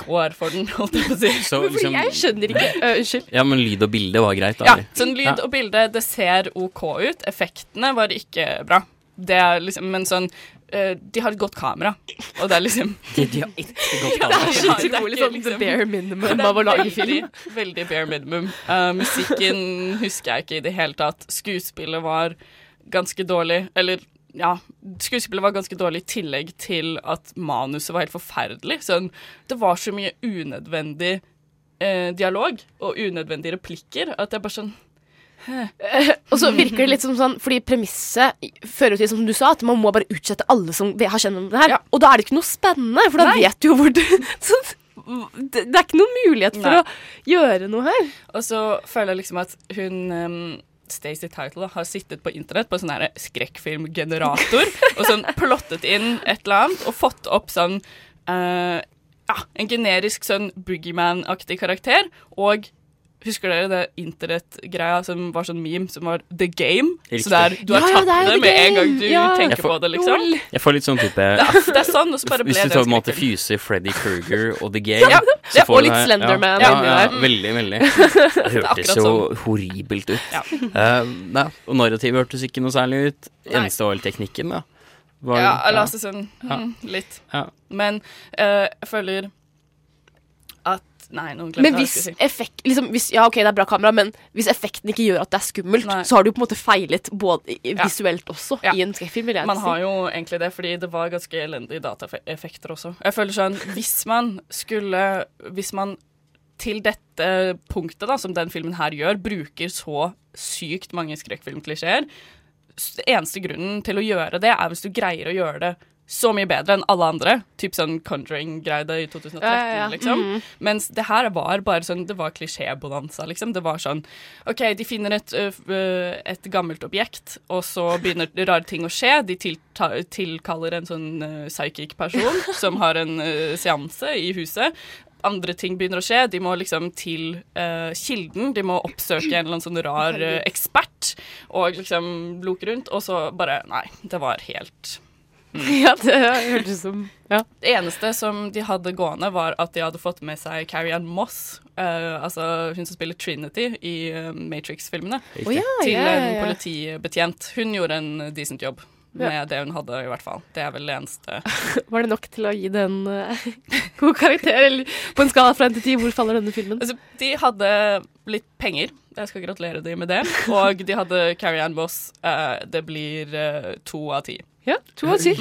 går for den, holdt jeg på å si. Så liksom- Jeg skjønner ikke. uh, Unnskyld. Ja, men lyd og bilde var greit, da. Ja, sånn lyd Ja. og bilde, det ser OK ut. Effektene var ikke bra. Det er liksom, men sånn uh, De har et godt kamera, og det er liksom De, de har ikke godt kamera. det er ikke Utrolig sånn liksom- bare minimum av å lage film. Veldig bare minimum. Uh, musikken husker jeg ikke i det hele tatt. Skuespillet var ganske dårlig. Eller ja, skuespillet var ganske dårlig i tillegg til at manuset var helt forferdelig. Sånn, det var så mye unødvendig eh, dialog og unødvendige replikker at jeg bare sånn Eh, Og så virker det litt som sånn, fordi premisset fører til, som du sa, at man må bare utsette alle som har kjent om det her. Og da er det ikke noe spennende, for da Nei. vet du jo hvor du så, det, er ikke noen mulighet for Nei. å gjøre noe her. Og så føler jeg liksom at hun um, Stacey Title har sittet på internett på sånn skrekkfilmgenerator og sånn plottet inn et eller annet og fått opp sånn uh, ja, en generisk sånn boogeyman-aktig karakter. Og husker dere det internettgreia som var sånn meme, som var The Game? Riktig. Så der, du har Ja, ja, tatt det det med en gang du Ja. tenker får- på det, liksom. Jeg får litt sånn type Det er, det er sånn, og så bare ble Hvis du tar på en måte fyser Freddy Kruger og The Game Ja, så ja, får og litt Slenderman ja, inni ja, ja, der. Veldig, veldig. Det hørtes jo sånn. horribelt ut. Ja. Eh, nei, og narrativet hørtes ikke noe særlig ut. Eneste var vel teknikken, da. Var- Ja, la oss si sånn Ja. hmm, litt. Ja. Men uh, jeg føler Nei, nå glemte Men jeg hva jeg hvis skulle si. effekt liksom, hvis, Ja, OK, det er bra kamera, men hvis effekten ikke gjør at det er skummelt, Nei. så har du på en måte feilet både visuelt også, Ja. i en skrekkfilm, Man har jo egentlig det, fordi det var ganske elendige dataeffekter også. Jeg føler sånn, Hvis man skulle Hvis man til dette punktet, da, som den filmen her gjør, bruker så sykt mange skrekkfilmklisjeer Eneste grunnen til å gjøre det, er hvis du greier å gjøre det så mye bedre enn alle andre. Typ sånn Conjuring-greide i 2013, Ja, ja, ja. liksom. Mm. Mens det her var bare sånn Det var klisjébonanza, liksom. Det var sånn OK, de finner et, et gammelt objekt, og så begynner rare ting å skje. De tilkaller en sånn psychic person som har en seanse i huset. Andre ting begynner å skje. De må liksom til uh, kilden. De må oppsøke en eller annen sånn rar uh, ekspert og liksom loke rundt. Og så bare Nei, det var helt Ja, det hørtes som Ja. det eneste som de hadde gående, var at de hadde fått med seg Carrie Ann Moss, uh, altså hun som spiller Trinity i uh, Matrix-filmene, oh, ja, til ja, ja, en politibetjent. Hun gjorde en decent jobb med Ja. det hun hadde, i hvert fall. Det er vel det eneste. Var det nok til å gi den uh, god karakter? Eller på en skala fra en til ti, hvor faller denne filmen? Altså, de hadde litt penger. Jeg skal gratulere dem med det. Og de hadde Carrie Ann Moss. eh, det blir to av ti. Ja, to av ti.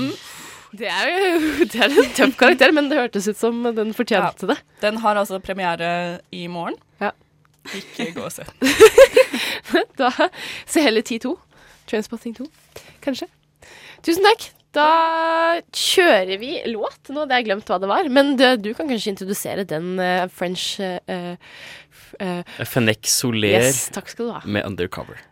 Det er jo det er en tøff karakter, men det hørtes ut som den fortjente det. Den har altså premiere i morgen. Ja. Ikke gå og se. Da se heller 10-2. Transpotting 2, kanskje. Tusen takk. Da kjører vi låt. Nå hadde jeg glemt hva det var. Men du, du kan kanskje introdusere den uh, French uh, Fennek Soler Yes, takk skal du ha. med Undercover.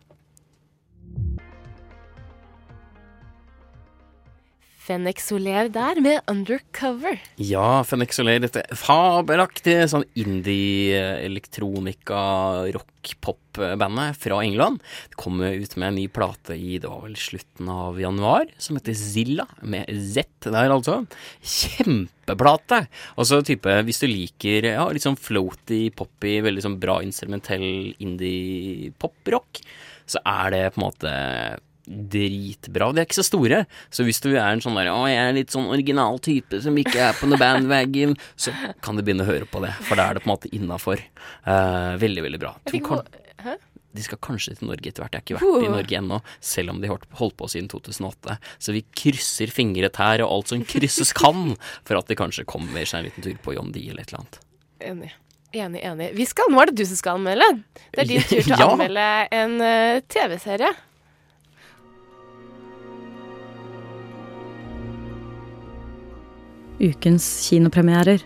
Fennek Soler der med Undercover. Ja, Fennek Soler, dette fabelaktige sånn indie-elektronika-rock-pop-bandet fra England. Det kom ut med en ny plate i det var vel slutten av januar, som heter Zilla, med Z der altså. Kjempeplate! Og så type, hvis du liker ja, litt sånn floaty, poppy, veldig sånn bra instrumentell indie-pop-rock, så er det på en måte dritbra. De er ikke så store, så hvis du er en sånn der Å, jeg er litt sånn original type som ikke er på noe bandwagon, så kan du begynne å høre på det, for da er det på en måte innafor. veldig, veldig bra. Jeg fikk Hæ? de skal kanskje til Norge etter hvert. Jeg har ikke vært i Uh. Norge ennå, selv om de har holdt på siden 2008. Så vi krysser fingre tær og alt som krysses kan, for at de kanskje kommer seg en liten tur på John Dee eller et eller annet. Enig. Enig, enig. Vi skal, nå er det du som skal anmelde. Det er din tur til å Ja. anmelde en uh, TV-serie. Ukens kinopremierer.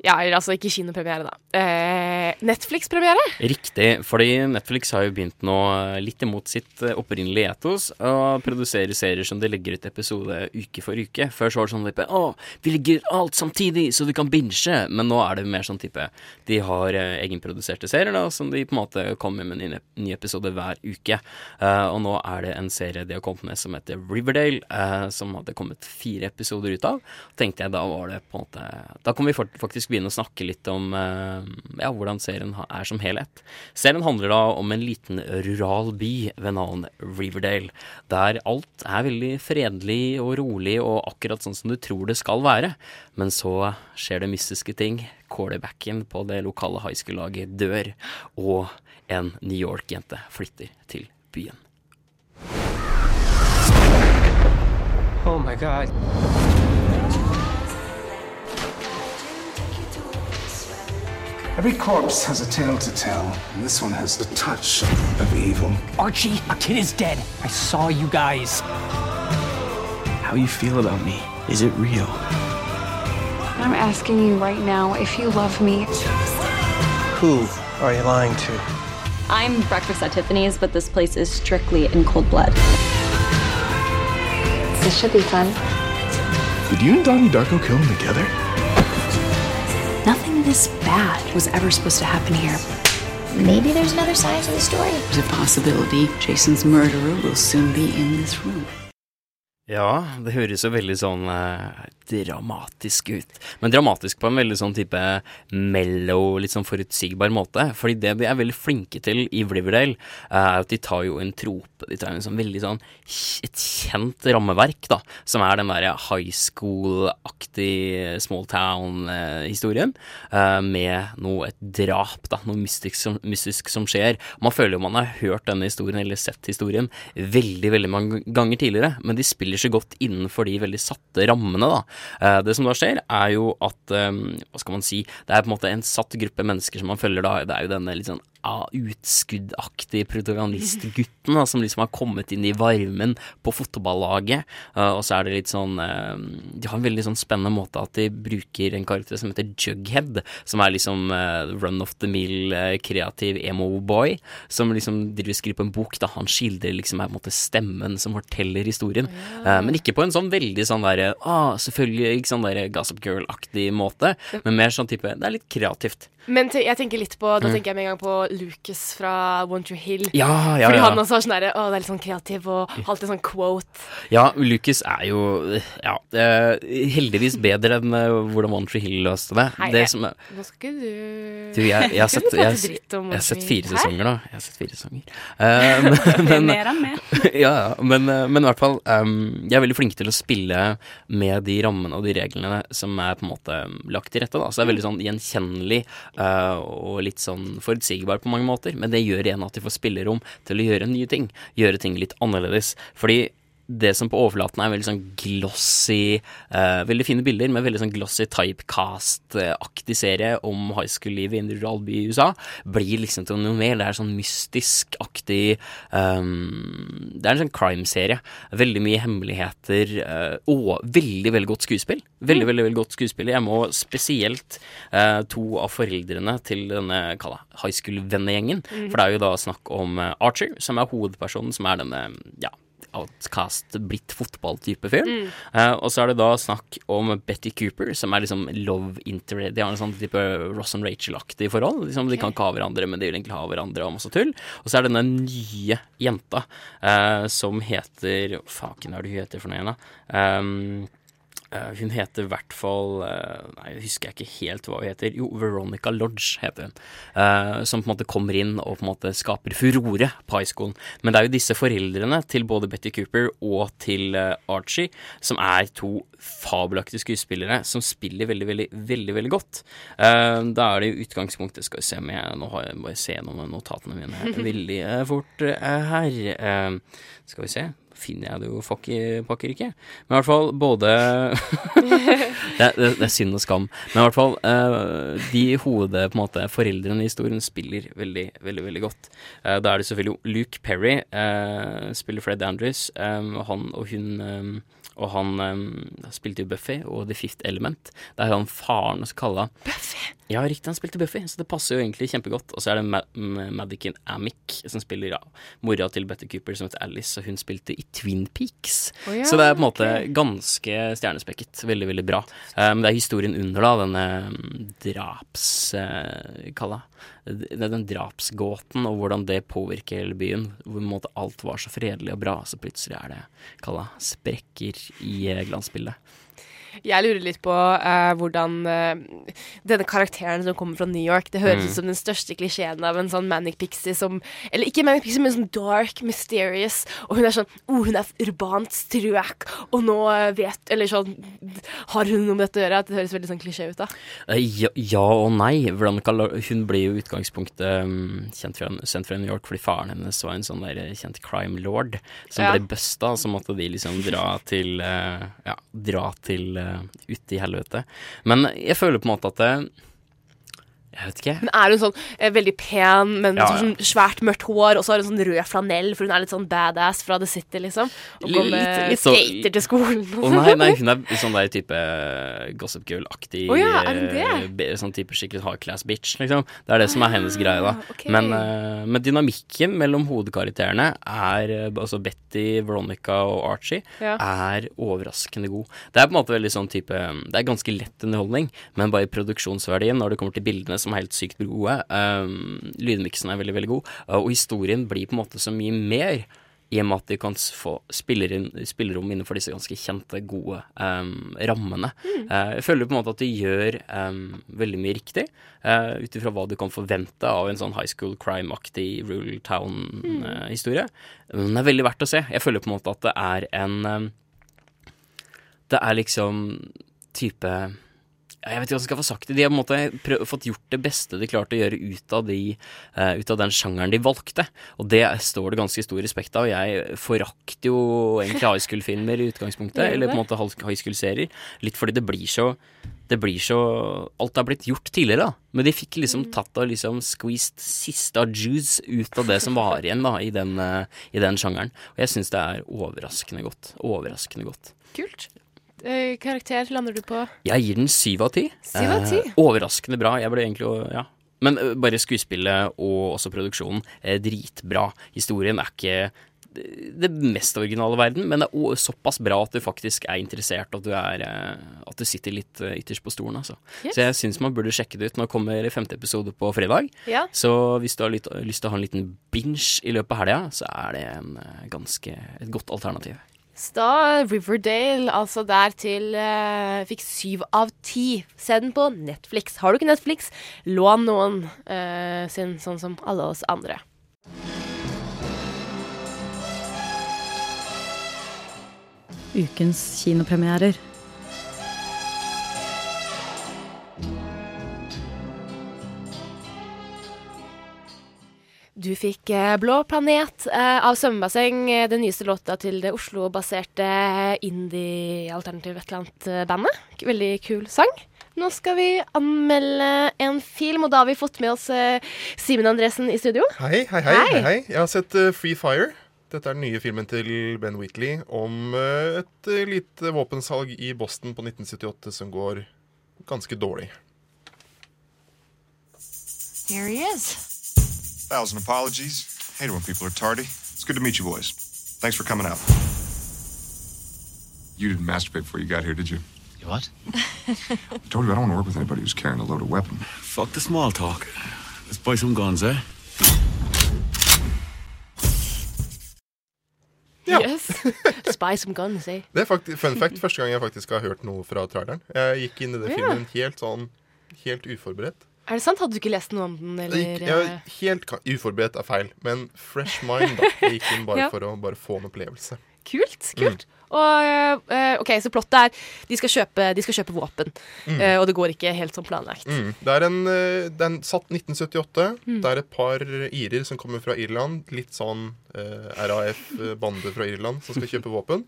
Ja, eller altså ikke kinopremiere, da. Eh, Netflix-premiere. Riktig, fordi Netflix har jo begynt nå eh, litt imot sitt eh, opprinnelige etos å produsere serier som de legger ut episode uke for uke. Før så var det sånn type Å, vi legger alt samtidig, så du kan binge. Men nå er det mer sånn type De har eh, egenproduserte serier da, som de på en måte kommer med en ny episode hver uke. Eh, og nå er det en serie de har kommet med som heter Riverdale, eh, som hadde kommet fire episoder ut av. Tenkte jeg da var det på en måte Da kom vi faktisk begynne å snakke litt om eh, ja, hvordan serien er som helhet. Serien handler da om en liten rural by ved navn Riverdale, der alt er veldig fredelig og rolig og akkurat sånn som du tror det skal være. Men så skjer det mystiske ting. Quarterbacken på det lokale high school-laget dør, og en New York-jente flytter til byen. Oh my god. Every corpse has a tale to tell, and this one has the touch of evil. Archie, a kid is dead. I saw you guys. How you feel about me? Is it real? I'm asking you right now if you love me. Who are you lying to? I'm breakfast at Tiffany's, but this place is strictly in cold blood. This should be fun. Did you and Donnie Darko kill him together? Nothing this bad was ever supposed to happen here. Maybe there's another side to the story. There's a possibility Jason's murderer will soon be in this room. Ja, det høres jo veldig sånn eh, dramatisk ut. Men dramatisk på en veldig sånn type mellow, litt sånn forutsigbar måte. Fordi det de er veldig flinke til i Riverdale, eh, er at de tar jo en trope. De tar jo en sånn veldig sånn et kjent rammeverk, da. Som er den derre high school-aktig small town-historien. eh, med noe, et drap, da. Noe mystisk som, mystisk som skjer. Man føler jo man har hørt denne historien, eller sett historien, veldig, veldig mange ganger tidligere. Men de spiller så godt innenfor de veldig satte rammene, da. Eh, det som da skjer, er jo at eh, Hva skal man si? Det er på en måte en satt gruppe mennesker som man følger, da. Det er jo denne litt sånn ja, utskuddaktig protagonistgutten da, som liksom har kommet inn i varmen på fotballaget. Uh, og så er det litt sånn uh, De har en veldig sånn spennende måte at de bruker en karakter som heter Jughead, som er liksom uh, run of the mill, kreativ emo-boy, som liksom driver skriver på en bok da han skildrer liksom er på en måte stemmen som forteller historien. men ikke på en sånn veldig sånn derre ah, selvfølgelig ikke sånn der Gossip Girl-aktig måte, men mer sånn type Det er litt kreativt. Men jeg tenker litt på Da Mm. tenker jeg med en gang på Lucas fra One True Hill. Ja, ja, Fordi han også er sånn derre Å, det er litt sånn kreativ og alltid sånn quote. Ja, Lucas er jo ja, eh, heldigvis bedre enn eh, hvordan One Tree Hill løste det. Hei, det som er, Nå skal du du, jeg, jeg, har sett, jeg, jeg, jeg har sett fire sesonger, da. Jeg har sett fire sesonger. Uh, men, Mer enn meg. ja, men, eh, men i hvert fall um, Jeg er veldig flink til å spille med de rammene og de reglene som er på en måte lagt til rette. da Så det er veldig sånn gjenkjennelig og litt sånn forutsigbar på mange måter. Men det gjør igjen at de får spillerom til å gjøre nye ting. Gjøre ting litt annerledes. Fordi det som på overflaten er veldig sånn glossy uh, Veldig fine bilder, med veldig sånn glossy typecast-aktig serie om high school-livet i en rural by i USA, blir liksom til noe mer. Det er sånn mystisk-aktig um, Det er en sånn crime-serie. Veldig mye hemmeligheter uh, og veldig, veldig godt skuespill. Veldig, veldig, veldig godt skuespill. Jeg må spesielt uh, to av foreldrene til denne kalla high school-vennegjengen. Mm. For det er jo da snakk om Archer, som er hovedpersonen, som er denne ja, outcast, blitt fotballtype fyr. Mm. Uh, og så er det da snakk om Betty Cooper, som er liksom love interest De har en sånn type Ross and Rachel-aktig forhold. Liksom, De kan ikke ha hverandre, men de vil egentlig ha hverandre og masse tull. Og så er det denne nye jenta uh, som heter Faken, hva er det hun heter for noe igjen, da? Um, hun heter i hvert fall eh, Nei, jeg husker ikke helt hva hun heter. Jo, Veronica Lodge heter hun. Uh, som på en måte kommer inn og på en måte skaper furore på high school. Men det er jo disse foreldrene til både Betty Cooper og til uh, Archie som er to fabelaktige skuespillere som spiller veldig, veldig, veldig veldig godt. Uh, da er det jo utgangspunktet Skal vi se om jeg Nå har jeg bare se gjennom notatene mine veldig eh, fort eh, her. Eh, skal vi se finner jeg det jo fuck pakker ikke. Men i hvert fall både det, er- det, er synd og skam. Men i hvert fall eh, de hode, på en måte, foreldrene i historien spiller veldig, veldig veldig godt. Eh, da er det selvfølgelig Luke Perry, eh, spiller Fred Andrews, han og hun og han um, spilte jo Buffy og The Fifth Element. Det er han faren som kalla Buffy? Ja, riktig, han spilte Buffy, så det passer jo egentlig kjempegodt. Og så er det Ma M- Amick som spiller ja, mora til Betty Cooper, som heter Alice, og hun spilte i Twin Peaks. Oh, ja, så det er på en måte ganske stjernespekket. Veldig, veldig bra. Men um, det er historien under, da, denne mm, draps... Uh, Kalla det den drapsgåten, og hvordan det påvirker hele byen. Hvor måte alt var så fredelig og bra, så plutselig er det kalla sprekker i eh, glansbildet. Jeg lurer litt på uh, hvordan uh, denne karakteren som kommer fra New York Det høres Mm. ut som den største klisjeen av en sånn Manic Pixie som Eller ikke Manic Pixie, men sånn dark, mysterious. Og hun er sånn oh, hun er urbant strøk, og nå eh, vet Eller sånn Har hun noe med dette å gjøre? At det høres veldig sånn klisjé ut, da. Ja, ja og nei. Hun ble jo i utgangspunktet um, kjent fra, sendt fra New York fordi faren hennes var en sånn der kjent crime lord som Ja. ble busta. Så måtte de liksom dra til uh, Ja, dra til uh, ut i helvete. Men jeg føler på en måte at det Jeg vet ikke. Men er hun sånn eh, veldig pen, men Ja, sånn svært mørkt hår, og så har hun sånn rød flanell, for hun er litt sånn badass fra The City, liksom? Og går med litt så- skater til skolen. Å nei, nei, hun er sånn der type eh, Gossip Girl-aktig. Oh, ja, er hun det? eh, Sånn type skikkelig hardclass bitch, liksom. Det er det som er hennes greie, da. Okay. Men, uh, men dynamikken mellom hovedkarakterene er Altså Betty, Veronica og Archie Ja. er overraskende god. Det er på en måte veldig sånn type Det er ganske lett underholdning, men bare i produksjonsverdien når det kommer til bildene, som er helt sykt gode. Um, lydmiksen er veldig, veldig god, uh, og historien blir på en måte så mye mer. I og med at de kan få spillerom innenfor disse ganske kjente, gode um, rammene. Uh, jeg føler på en måte at de gjør um, veldig mye riktig, uh, ut ifra hva du kan forvente av en sånn high school crime-aktig rural town-historie. Men det er veldig verdt å se. Jeg føler på en måte at det er en um, Det er liksom type Jeg vet ikke hva jeg skal få sagt det. De har på en måte prøv, fått gjort det beste de klarte å gjøre ut av, de, uh, ut av den sjangeren de valgte. Og det står det ganske stor respekt av. Jeg forakter jo egentlig high school-filmer i utgangspunktet. Eller på en måte high school-serier. Litt fordi det blir så det blir så Alt har blitt gjort tidligere, da. Men de fikk liksom tatt og liksom squeezed siste av juice ut av det som var igjen da, i den, eh, i den sjangeren. Og jeg syns det er overraskende godt. Overraskende godt. Kult. Eh, karakter lander du på? Jeg gir den syv av ti. Eh, overraskende bra. Jeg ble egentlig ja. Men eh, bare skuespillet og også produksjonen er dritbra. Historien er ikke det- det mest originale verden, men det er såpass bra at du faktisk er interessert, og at du, er, eh, at du sitter litt eh, ytterst på stolen. Altså. Yes. Så jeg syns man burde sjekke det ut. Nå kommer femte episode på fredag. Ja. Så hvis du har litt, lyst til å ha en liten binge i løpet av helga, så er det en eh, ganske, et godt alternativ. Da Riverdale, altså der til uh, fikk syv av ti. Se den på Netflix. Har du ikke Netflix, lån noen uh, sin, sånn som alle oss andre. Ukens kinopremierer. Du fikk eh, Blå planet eh, av Svømmebasseng, eh, den nyeste låta til det Oslo-baserte indie-alternativ et eller annet-bandet. Veldig kul sang. Nå skal vi anmelde en film, og da har vi fått med oss Simen Andresen i studio. Hei, hei, hei. hei, hei. Jeg har sett Free Fire. Dette er den nye filmen til Ben Wheatley om et lite våpensalg i Boston på 1978 som går ganske dårlig. Here he is. Thousand apologies. Hate it when people are tardy. It's good to meet you boys. Thanks for coming out. You didn't masturbate before you got here, did you? You what? I told you I don't want to work with anybody who's carrying a loaded weapon. Fuck the small talk. Let's buy some guns, eh? Yes. Spy some guns, eh? Det er faktisk, fun fact, første gang jeg faktisk har hørt noe fra traileren. Jeg gikk inn i den Ja. filmen helt sånn Helt uforberedt. Er det sant? Hadde du ikke lest noe om den, eller? gikk, jeg, helt uforberedt er feil, men fresh mind, da. Jeg gikk inn bare Ja. for å bare få en opplevelse. Kult. kult. Og eh, OK, så plottet er de skal kjøpe, de skal kjøpe våpen, Mm. eh, og det går ikke helt som planlagt. Mm. Det er en, eh, det er en satt 1978. Mm. Det er et par irer som kommer fra Irland. Litt sånn eh, RAF-bande fra Irland som skal kjøpe våpen.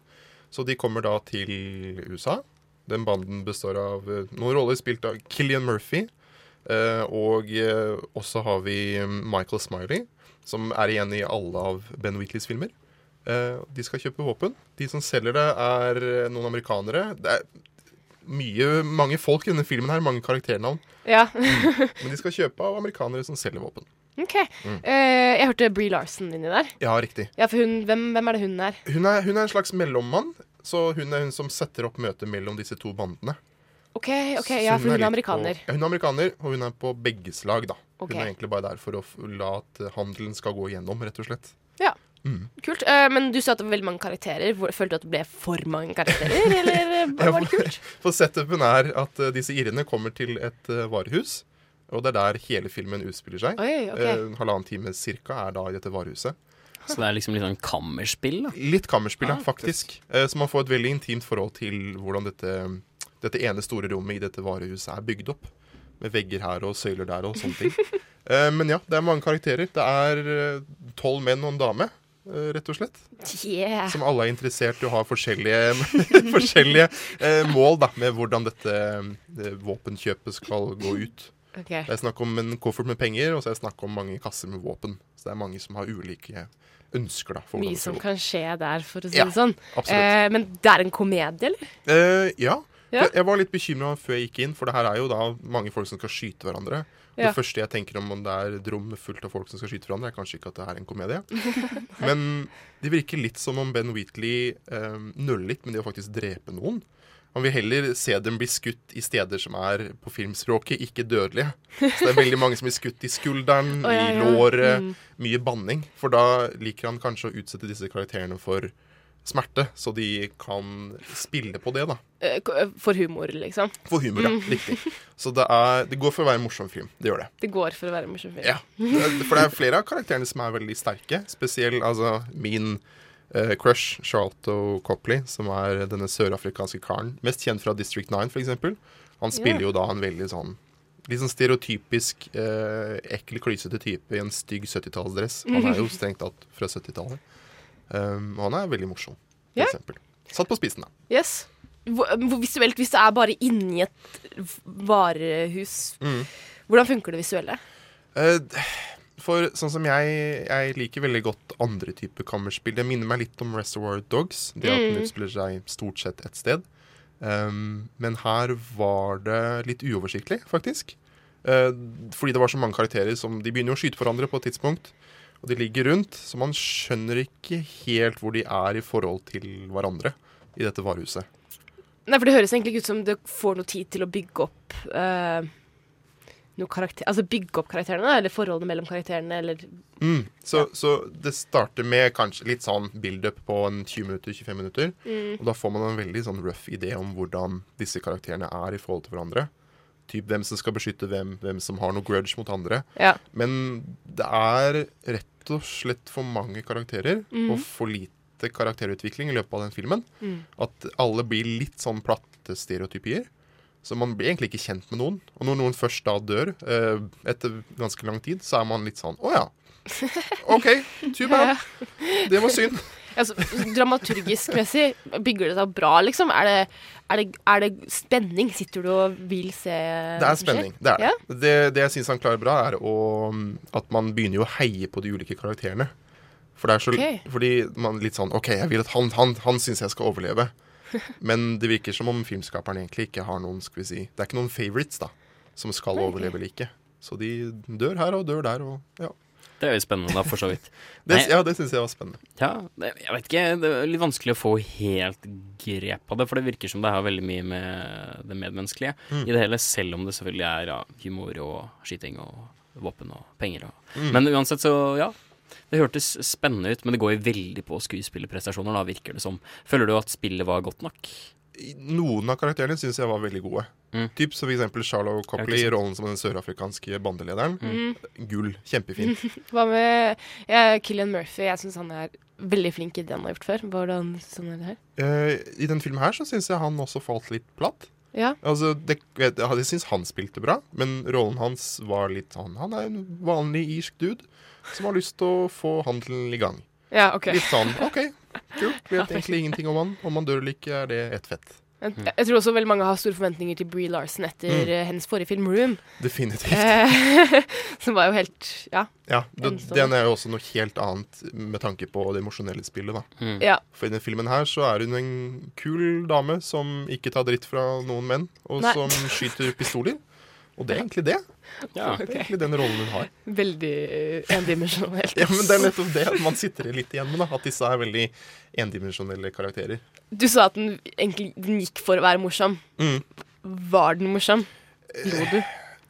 Så de kommer da til USA. Den banden består av eh, noen roller spilt av Killian Murphy. Eh, og eh, også har vi Michael Smiley, som er igjen i alle av Ben Wheatleys filmer. Eh, de skal kjøpe våpen. De som selger det, er noen amerikanere. Det er mye, mange folk i denne filmen her, mange karakternavn. Ja. Men de skal kjøpe av amerikanere som selger våpen. OK. Mm. Uh, jeg hørte Bree Larson inni der. Ja, riktig. Ja, for hun, hvem, hvem er det hun er? Hun er, hun er en slags mellommann, så hun er hun som setter opp møtet mellom disse to bandene. OK, ok, ja, for hun er amerikaner. På, ja, hun er amerikaner, og hun er på begges lag, da. Okay. Hun er egentlig bare der for å la at handelen skal gå igjennom, rett og slett. Ja. Mm. Kult. Eh, men du sa at det var veldig mange karakterer. Hvor- Følte du at det ble for mange karakterer, eller eh, var det kult? For setupen er at eh, disse irene kommer til et eh, varehus. Og det er der hele filmen utspiller seg. Oi, okay. Eh, En halvannen time cirka er da i dette varehuset. Så det er liksom litt sånn kammerspill, da? Litt kammerspill, ja, Ah, faktisk. Så man får et veldig intimt forhold til hvordan dette, dette ene store rommet i dette varehuset er bygd opp. Med vegger her og søyler der og sånne ting. Eh, Men ja, det er mange karakterer. Det er eh, tolv menn og en dame, eh, rett og slett. Yeah. Som alle er interessert i å ha forskjellige, forskjellige mål da, med hvordan dette våpenkjøpet skal gå ut. Okay. Det er snakk om en koffert med penger, og så er det snakk om mange kasser med våpen. Så det er mange som har ulike ønsker. da. For Mye som kan skje der, for å si Ja, det sånn. absolutt. Eh, men det er en komedie, eller? Eh, ja. Ja. Jeg- var litt bekymra før jeg gikk inn, for det her er jo da mange folk som skal skyte hverandre. Ja. Det første jeg tenker om om det er et rom fullt av folk som skal skyte hverandre, er kanskje ikke at det er en komedie. Men det virker litt som om Ben Wheatley eh, nøler litt med det å faktisk drepe noen. Han vil heller se dem bli skutt i steder som er på filmspråket ikke dødelige. Så det er veldig mange som blir skutt i skulderen, oh, ja, i ja. låret. Mm. Mye banning. For da liker han kanskje å utsette disse karakterene for smerte, så de kan spille på det, da. Eh, For humor, liksom. For humor, ja. Mm. Riktig. Så det, er, det går for å være en morsom film. Det gjør det. Det går for å være en morsom film. Ja. For det er flere av karakterene som er veldig sterke. Spesielt altså min uh, crush, Charlto Copley, som er denne sørafrikanske karen. Mest kjent fra District 9, f.eks. Han spiller yeah. jo da en veldig sånn Litt sånn stereotypisk eh, ekkel, klysete type i en stygg 70-tallsdress. Han er jo strengt tatt fra 70-tallet. Um, og han er veldig morsom, for yeah. eksempel. Satt på spissen, da. Yes. Hvor visuelt, hvis det er bare inni et varehus, Mm. hvordan funker det visuelle? Uh, for sånn som jeg Jeg liker veldig godt andre typer kammerspill. Det minner meg litt om Reservoir Dogs. Det at den Mm. utspiller seg stort sett et sted. Um, men her var det litt uoversiktlig, faktisk. Uh, fordi det var så mange karakterer som De begynner å skyte hverandre på et tidspunkt. Og de ligger rundt, så man skjønner ikke helt hvor de er i forhold til hverandre i dette varehuset. Nei, for Det høres egentlig ikke ut som det får noe tid til å bygge opp eh, noe karakter, altså bygge opp karakterene, eller forholdene mellom karakterene, eller Mm. Så, så det starter med kanskje litt sånn build-up på en 20 minutter, 25 minutter. Mm. Og da får man en veldig sånn rough idé om hvordan disse karakterene er i forhold til hverandre. Typ hvem som skal beskytte hvem, hvem som har noe grudge mot andre. Ja. Men det er rett og slett for mange karakterer mm. og for lite karakterutvikling i løpet av den filmen. Mm. At alle blir litt sånn platte stereotypier. Så man blir egentlig ikke kjent med noen. Og når noen først da dør, eh, etter ganske lang tid, så er man litt sånn Å ja. OK, too bad. Det var synd. Altså, Dramaturgisk messig, bygger det seg bra, liksom? Er det, er det, er det spenning? Sitter du og vil se Det er spenning. Det er det. Ja? Det, det jeg syns han klarer bra, er å, mm, at man begynner jo å heie på de ulike karakterene. For det er så, okay. Fordi man litt sånn OK, jeg vil at han, han, han syns jeg skal overleve. Men det virker som om filmskaperen egentlig ikke har noen skal vi si Det er ikke noen favorites da som skal okay. overleve eller ikke. Så de dør her og dør der og ja. Det er jo spennende, da, for så vidt. Det, Nei, ja, det syns jeg var spennende. Ja, det, jeg vet ikke. Det er litt vanskelig å få helt grep av det, for det virker som det har veldig mye med det medmenneskelige Mm. i det hele, selv om det selvfølgelig er ja, humor og skyting og våpen og penger. Og. Mm. Men uansett, så ja. Det hørtes spennende ut, men det går jo veldig på skuespillerprestasjoner, da, virker det som. Føler du at spillet var godt nok? Noen av karakterene syns jeg var veldig gode. Mm. Typ som for eksempel Charlo Ja, Copley i rollen som den sørafrikanske bandelederen. Mm. Gull. Kjempefint. Hva med ja, Killian Murphy? Jeg syns han er veldig flink i det han har gjort før. Hvordan sånn er det her? Eh, I den filmen her så syns jeg han også falt litt platt. Ja. Altså, det, jeg, jeg syns han spilte bra, men rollen hans var litt sånn Han er en vanlig irsk dude som har lyst til å få handelen i gang. Ja, ok. Litt sånn OK, kult. Vet egentlig ingenting om han. Om han dør eller ikke, er det ett fett. Jeg, jeg tror også veldig mange har store forventninger til Bree Larson etter Mm. eh, hennes forrige film, 'Room'. Definitivt. Eh, som var jo helt Ja. Ja, det. Den er jo også noe helt annet med tanke på det emosjonelle spillet, da. Mm. Ja. For i denne filmen her så er hun en kul dame som ikke tar dritt fra noen menn, og Nei. som skyter pistoler. Og det er egentlig det. Ja, Det er egentlig den rollen hun har. Veldig endimensjonell. endimensjonelt. Ja, men det er nettopp det man sitter litt igjen med, da. At disse er veldig endimensjonelle karakterer. Du sa at den egentlig den gikk for å være morsom. Mm. Var den morsom? Lo du?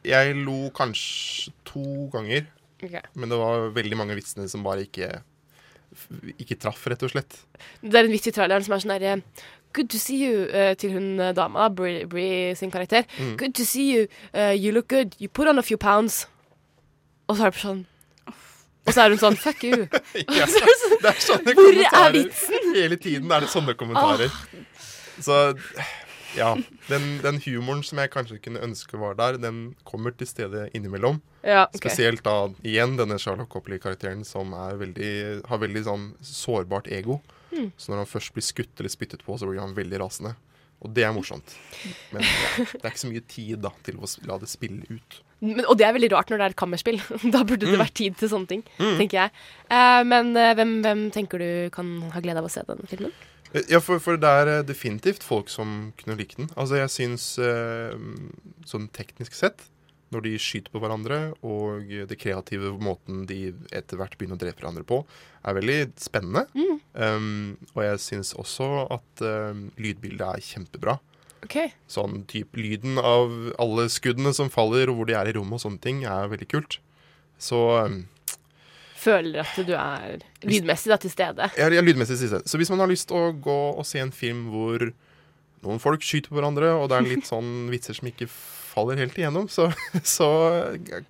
Jeg lo kanskje to ganger, Okay. men det var veldig mange vitsene som bare ikke ikke traff, rett og slett. Det er en vits i traileren som er sånn derre Good to see you uh, til hun eh, dama, Brie, Brie sin karakter. Mm. Good to see you. Uh, you look good. You put on a few pounds. Og så er det sånn Og så er hun sånn Fuck you. Ja, Og så er det sånn, er sånne Hvor er vitsen? Hele tiden er det sånne kommentarer. Så ja, den, den humoren som jeg kanskje kunne ønske var der, den kommer til stede innimellom. Ja, okay. Spesielt da igjen denne Charlotte Copley-karakteren som veldig, har veldig sånn sårbart ego. Mm. Så når han først blir skutt eller spyttet på, så blir han veldig rasende. Og det er morsomt. Men ja, det er ikke så mye tid da til å la det spille ut. Men, og det er veldig rart når det er et kammerspill. da burde det Mm. vært tid til sånne ting, Mm. tenker jeg. Eh, men eh, hvem, hvem tenker du kan ha glede av å se den filmen? Ja, for, for det er eh, definitivt folk som kunne like den. Altså, jeg syns eh, sånn teknisk sett, når de skyter på hverandre, og det kreative måten de etter hvert begynner å drepe hverandre på, er veldig spennende. Mm. Um, og jeg syns også at um, lydbildet er kjempebra. Okay. Sånn type lyden av alle skuddene som faller, og hvor de er i rommet og sånne ting, er veldig kult. Så um, Føler at du er lydmessig da, til stede. Ja, lydmessig lydmessig stede. Så hvis man har lyst til å gå og se en film hvor noen folk skyter på hverandre, og det er litt sånn vitser som ikke faller helt igjennom, så, så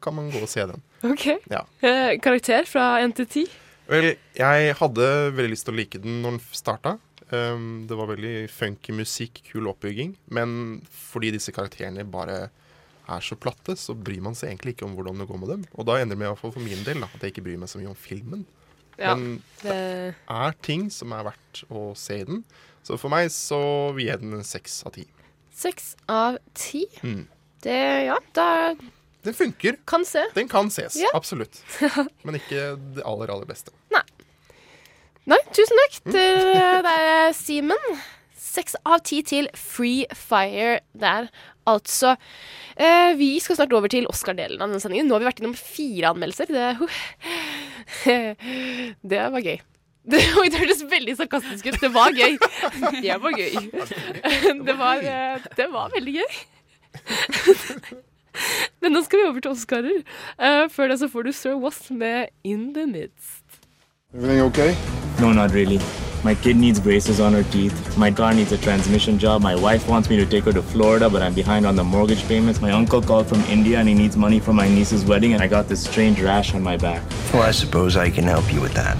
kan man gå og se den. Ok. Ja. Eh, karakter fra 1 til 10? Vel, jeg hadde veldig lyst til å like den når den starta. Um, det var veldig funky musikk, kul oppbygging. Men fordi disse karakterene bare er så platte, så bryr man seg egentlig ikke om hvordan det går med dem. Og da ender det med, for min del, da, at jeg ikke bryr meg så mye om filmen. Ja, Men det- er ting som er verdt å se i den. Så for meg så vil jeg den en seks av ti. Seks av ti. Mm. Det Ja, da Den funker. Kan se. Den kan ses, Ja. absolutt. Men ikke det aller, aller beste. Nei, tusen takk til deg, Simen. Seks av ti til Free Fire der, altså. Eh, vi skal snart over til Oscar-delen av denne sendingen. Nå har vi vært innom fire anmeldelser. Det, det var gøy. Det, det hørtes veldig sarkastisk ut. Det var gøy. Det var gøy. Det var, eh, det var veldig gøy. Men nå skal vi over til Oscarer. Eh, før det så får du Sir Was med In The Midst. Everything okay? No, not really. My kid needs braces on her teeth. My car needs a transmission job. My wife wants me to take her to Florida, but I'm behind on the mortgage payments. My uncle called from India and he needs money for my niece's wedding, and I got this strange rash on my back. Well, I suppose I can help you with that.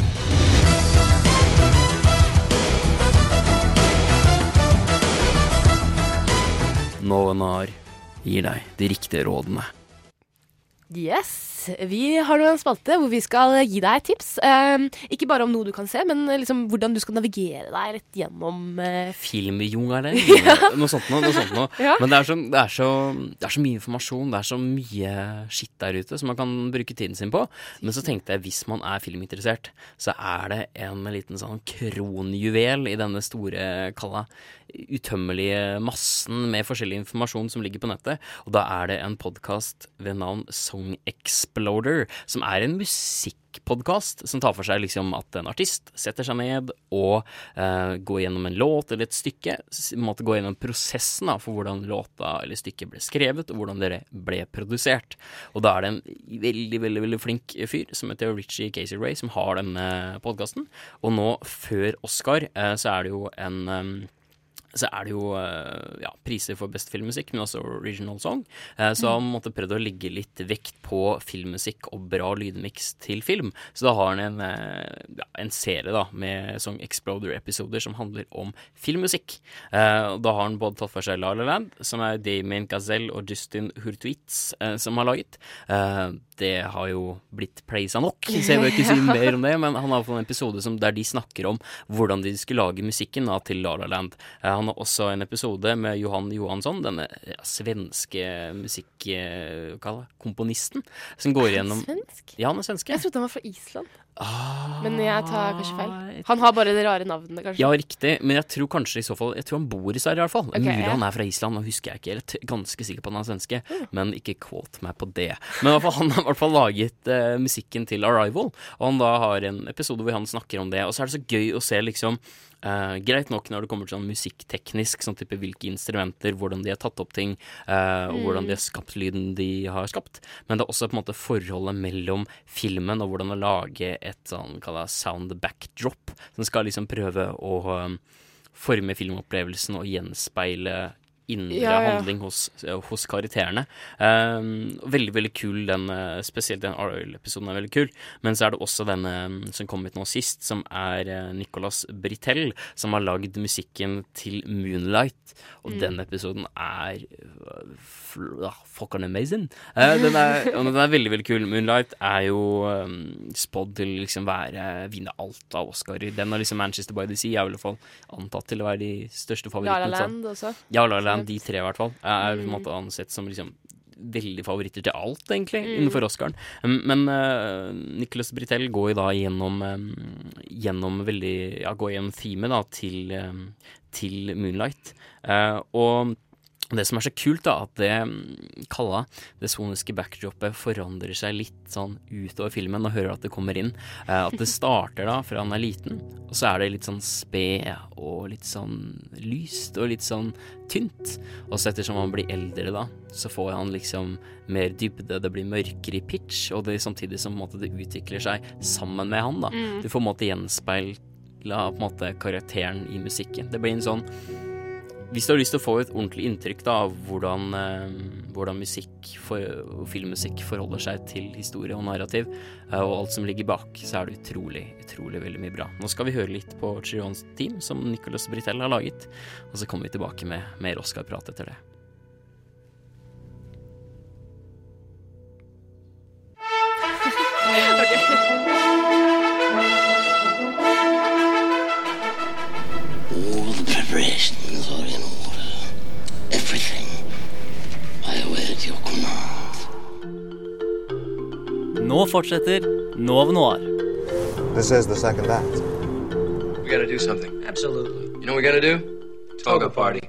Novenar gir deg de riktige rådene. Yes, vi har nå en spalte hvor vi skal gi deg tips. Eh, ikke bare om noe du kan se, men liksom hvordan du skal navigere deg rett gjennom eh, Filmjungelen. Noe sånt noe. noe, sånt noe. Ja. Men det er, så, det, er så, det er så mye informasjon, det er så mye skitt der ute som man kan bruke tiden sin på. Men så tenkte jeg hvis man er filminteressert, så er det en liten sånn kronjuvel i denne store, kalla utømmelige massen med forskjellig informasjon som ligger på nettet. Og da er det en podkast ved navn Song Exploder, som er en musikkpodkast som tar for seg liksom at en artist setter seg ned og uh, går gjennom en låt eller et stykke. Måtte gå gjennom prosessen da, for hvordan låta eller stykket ble skrevet, og hvordan det ble produsert. Og da er det en veldig, veldig veldig flink fyr som heter Richie Casey Ray, som har denne podkasten. Og nå, før Oscar, uh, så er det jo en em, så er det jo eh, ja, priser for best filmmusikk, men også original song. Eh, Så han måtte prøvd å legge litt vekt på filmmusikk og bra lydmiks til film. Så da har han en, eh, ja, en serie da med Song Exploder-episoder som handler om filmmusikk. Da har han både tatt for seg La La Land, som er Damien Gazelle og Justin Hurtwitz som har laget. Det har jo blitt praisa nok, så jeg vil ikke si mer om det. Men han har fått en episode som, der de snakker om hvordan de skulle lage musikken da, til La La Land. Eh, Han har også en episode med Johan Johansson, denne svenske musikkomponisten, som går gjennom Svensk? Ja, han er svenske. Jeg trodde han var fra Island. Men jeg tar kanskje feil. Han har bare det rare navnet, kanskje. Ja, riktig, men jeg tror kanskje i så fall Jeg tror han bor i Sverige, i hvert fall. Okay, Mulig ja. han er fra Island, nå husker jeg ikke. Er ganske sikker på at han er svenske, men ikke quote meg på det. Men i hvert fall, han har i hvert fall laget uh, musikken til Arrival, og han da har en episode hvor han snakker om det. Og så er det så gøy å se liksom Uh, greit nok når det kommer til sånn musikkteknisk, sånn type hvilke instrumenter, hvordan de har tatt opp ting, uh, og Mm. hvordan de har skapt lyden de har skapt. Men det er også på en måte forholdet mellom filmen og hvordan å lage et sånn kalla sound backdrop, som skal liksom prøve å um, forme filmopplevelsen og gjenspeile indre Ja, ja. handling hos, hos karakterene. Um, veldig, veldig kul, den, eh, spesielt den Ariel-episoden er veldig kul. Men så er det også denne um, som kom ut nå sist, som er eh, Nicolas Britell, som har lagd musikken til Moonlight. Og Mm. den episoden er uh, fucking amazing. Uh, den, er, den er veldig, veldig kul. Moonlight er jo um, spådd til liksom være vinne alt av Oscarer. Den og liksom Manchester by the Sea er i hvert fall antatt til å være de største La La Land også. Ja, La La Land, de tre i hvert fall, er på en måte ansett som liksom veldig favoritter til alt, egentlig, Mm. innenfor Oscaren. Um, Men uh, Nicholas Britell går jo da gjennom um, Gjennom veldig Ja, går gjennom teamet, da til, um, til Moonlight. Uh, og det som er så kult, da, at det mm, kalla, det soniske backdropet forandrer seg litt sånn utover filmen, og hører at det kommer inn. Eh, at det starter da fra han er liten, og så er det litt sånn sped og litt sånn lyst og litt sånn tynt. Og så ettersom han blir eldre, da, så får han liksom mer dybde, det blir mørkere i pitch, og det samtidig som måte, det utvikler seg sammen med han. da. Mm. Du får på en måte gjenspeila på en måte karakteren i musikken. Det blir en sånn hvis du har lyst til å få et ordentlig inntrykk da, av hvordan, eh, hvordan musikk for, filmmusikk forholder seg til historie og narrativ, eh, og alt som ligger bak, så er det utrolig, utrolig veldig mye bra. Nå skal vi høre litt på Chirons team, som Nicolas Britell har laget, og så kommer vi tilbake med mer Oscar-prat etter det. All the preparations are in Nå fortsetter Nov Noir. This is the second act. We gotta do something. Absolutely. You know what we gotta do? Toga party.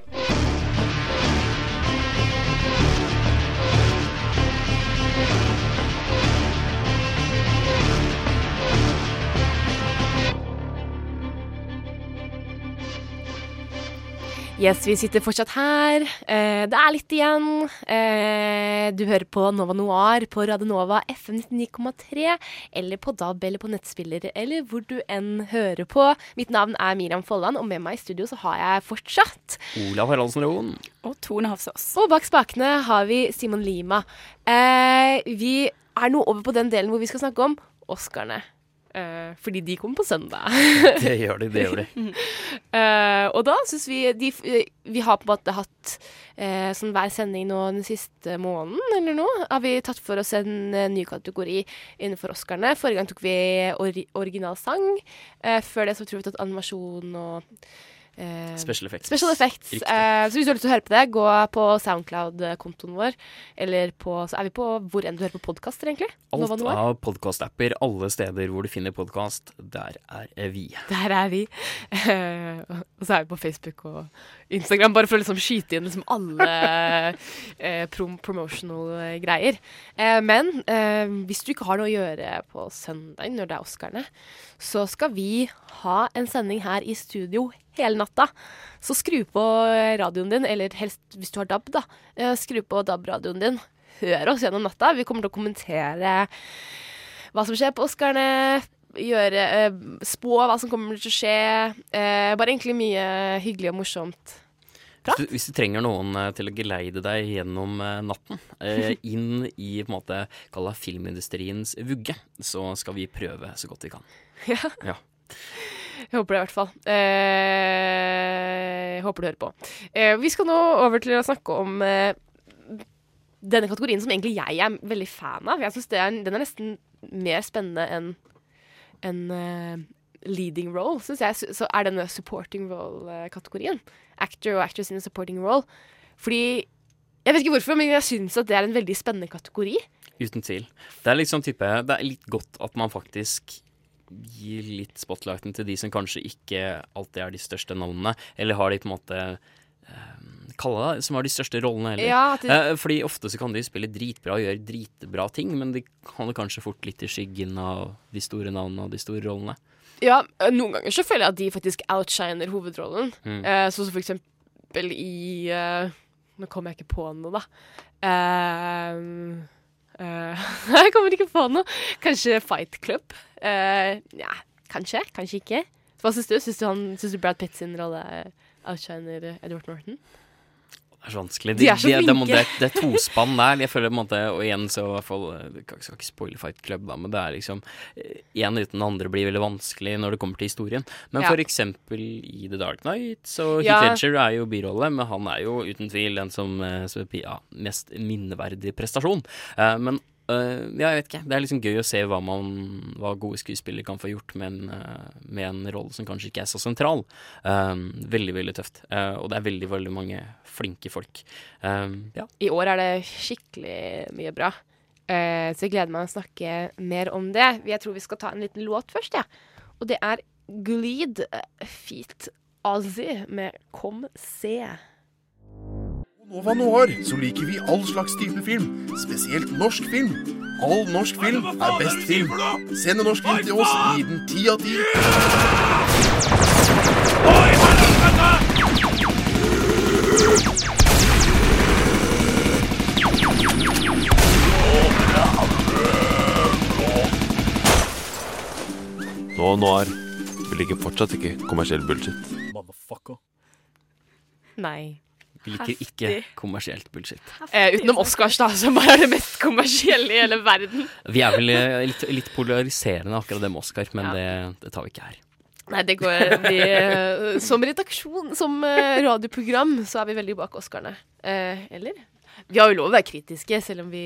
Yes, vi sitter fortsatt her. Eh, det er litt igjen. Eh, du hører på Nova Noir på Radenova, FM 99,3, eller på DAB eller på nettspiller, eller hvor du enn hører på. Mitt navn er Miriam Folland, og med meg i studio så har jeg fortsatt Olav Haraldsen Roen. Og Tone Hafsås. Og bak spakene har vi Simon Lima. Eh, vi er nå over på den delen hvor vi skal snakke om Oscarene. Eh, fordi de kommer på søndag. Det gjør de, det gjør de. uh, og da syns vi de, Vi har på en måte hatt uh, sånn hver sending nå den siste måneden eller noe. Har vi tatt for oss en eh, ny kategori innenfor Oscarene. Forrige gang tok vi or original sang. Eh, før det så tror vi vi tatt animasjon og eh, Special effects. Special effects. Eh, så hvis du har lyst til å høre på det, gå på Soundcloud-kontoen vår. Eller på Så er vi på hvor enn du hører på podkaster, egentlig. Nova Alt Noir. av podkastapper, alle steder hvor du finner podkast, der er vi. Der er vi. Eh, og så er vi på Facebook og Instagram, bare for å liksom skyte inn liksom alle eh, prom promotional eh, greier. Eh, men eh, hvis du ikke har noe å gjøre på søndag når det er Oscarene, så skal vi ha en sending her i studio hele natta. Så skru på radioen din, eller helst hvis du har DAB, da. eh, skru på DAB-radioen din. Hør oss gjennom natta. Vi kommer til å kommentere hva som skjer på Oscarene. Gjøre, spå hva som kommer til å skje. Bare egentlig mye hyggelig og morsomt. Hvis du, hvis du trenger noen eh, til å geleide deg gjennom eh, natten, eh, inn i på en måte kall det filmindustriens vugge, så skal vi prøve så godt vi kan. Ja. Ja. Jeg håper det, i hvert fall. Eh, jeg håper du hører på. Eh, vi skal nå over til å snakke om eh, denne kategorien som egentlig jeg er veldig fan av. Jeg synes det er, Den er nesten mer spennende enn en, leading role, syns jeg. Så er denne supporting role-kategorien. Actor og actress in a supporting role. Fordi Jeg vet ikke hvorfor, men jeg syns at det er en veldig spennende kategori. Uten tvil. Det er liksom type Det er litt godt at man faktisk gir litt spotlighten til de som kanskje ikke alltid er de største navnene, eller har de på en måte eh, Kalle det som har de største rollene heller. Ja, det... Eh, fordi ofte så kan de spille dritbra og gjøre dritbra ting, men de kan kanskje fort litt i skyggen av de store navnene og de store rollene. Ja, eh, noen ganger så føler jeg at de faktisk outshiner hovedrollen. Mm. Eh, sånn som for eksempel i eh, Nå kommer jeg ikke på noe, da. Eh, eh, jeg kommer ikke på noe. Kanskje Fight Club? Uh, ja, kanskje. Kanskje ikke. Hva syns du? Syns du, han- syns du Brad Pitt sin rolle outshiner Edward Norton? Det er så vanskelig. De er så det, det, flinke. det, det er tospann der. Jeg føler på en måte Og igjen så i hvert fall Jeg skal ikke spoile Fight Club, da, men det er liksom Én uten den andre blir veldig vanskelig når det kommer til historien. Men Ja. for eksempel i The Dark Knight, så Heath Ja. Ledger er jo birolle, men han er jo uten tvil den som, eh, ja, mest minneverdig prestasjon. Eh, men eh, ja, jeg vet ikke. Det er liksom gøy å se hva, man, hva gode skuespillere kan få gjort med en, uh, en rolle som kanskje ikke er så sentral. Eh, veldig, veldig tøft. Uh, og det er veldig, veldig mange flinke folk. Eh, ja. I år er det skikkelig mye bra. Så jeg gleder meg å snakke mer om det. Jeg tror vi skal ta en liten låt først, ja. Og det er Gleed Feet Ozzy med Kom se. Nova Noir så liker vi all slags type film, spesielt norsk film. All norsk film er best film. Send en norsk film til oss, gi den ti av ti. Nova Noir. Vi liker fortsatt ikke kommersiell bullshit. Motherfucker. Nei. Vi liker ikke kommersielt bullshit. Eh, utenom Oscars, da, som bare er det mest kommersielle i hele verden. Vi er vel eh, litt, litt polariserende akkurat det med Oscar, men det, det tar vi ikke her. Nei, det går vi, eh, Som redaksjon, som eh, radioprogram, så er vi veldig bak Oscarene. Eh, eller? Vi har jo lov å være kritiske, selv om vi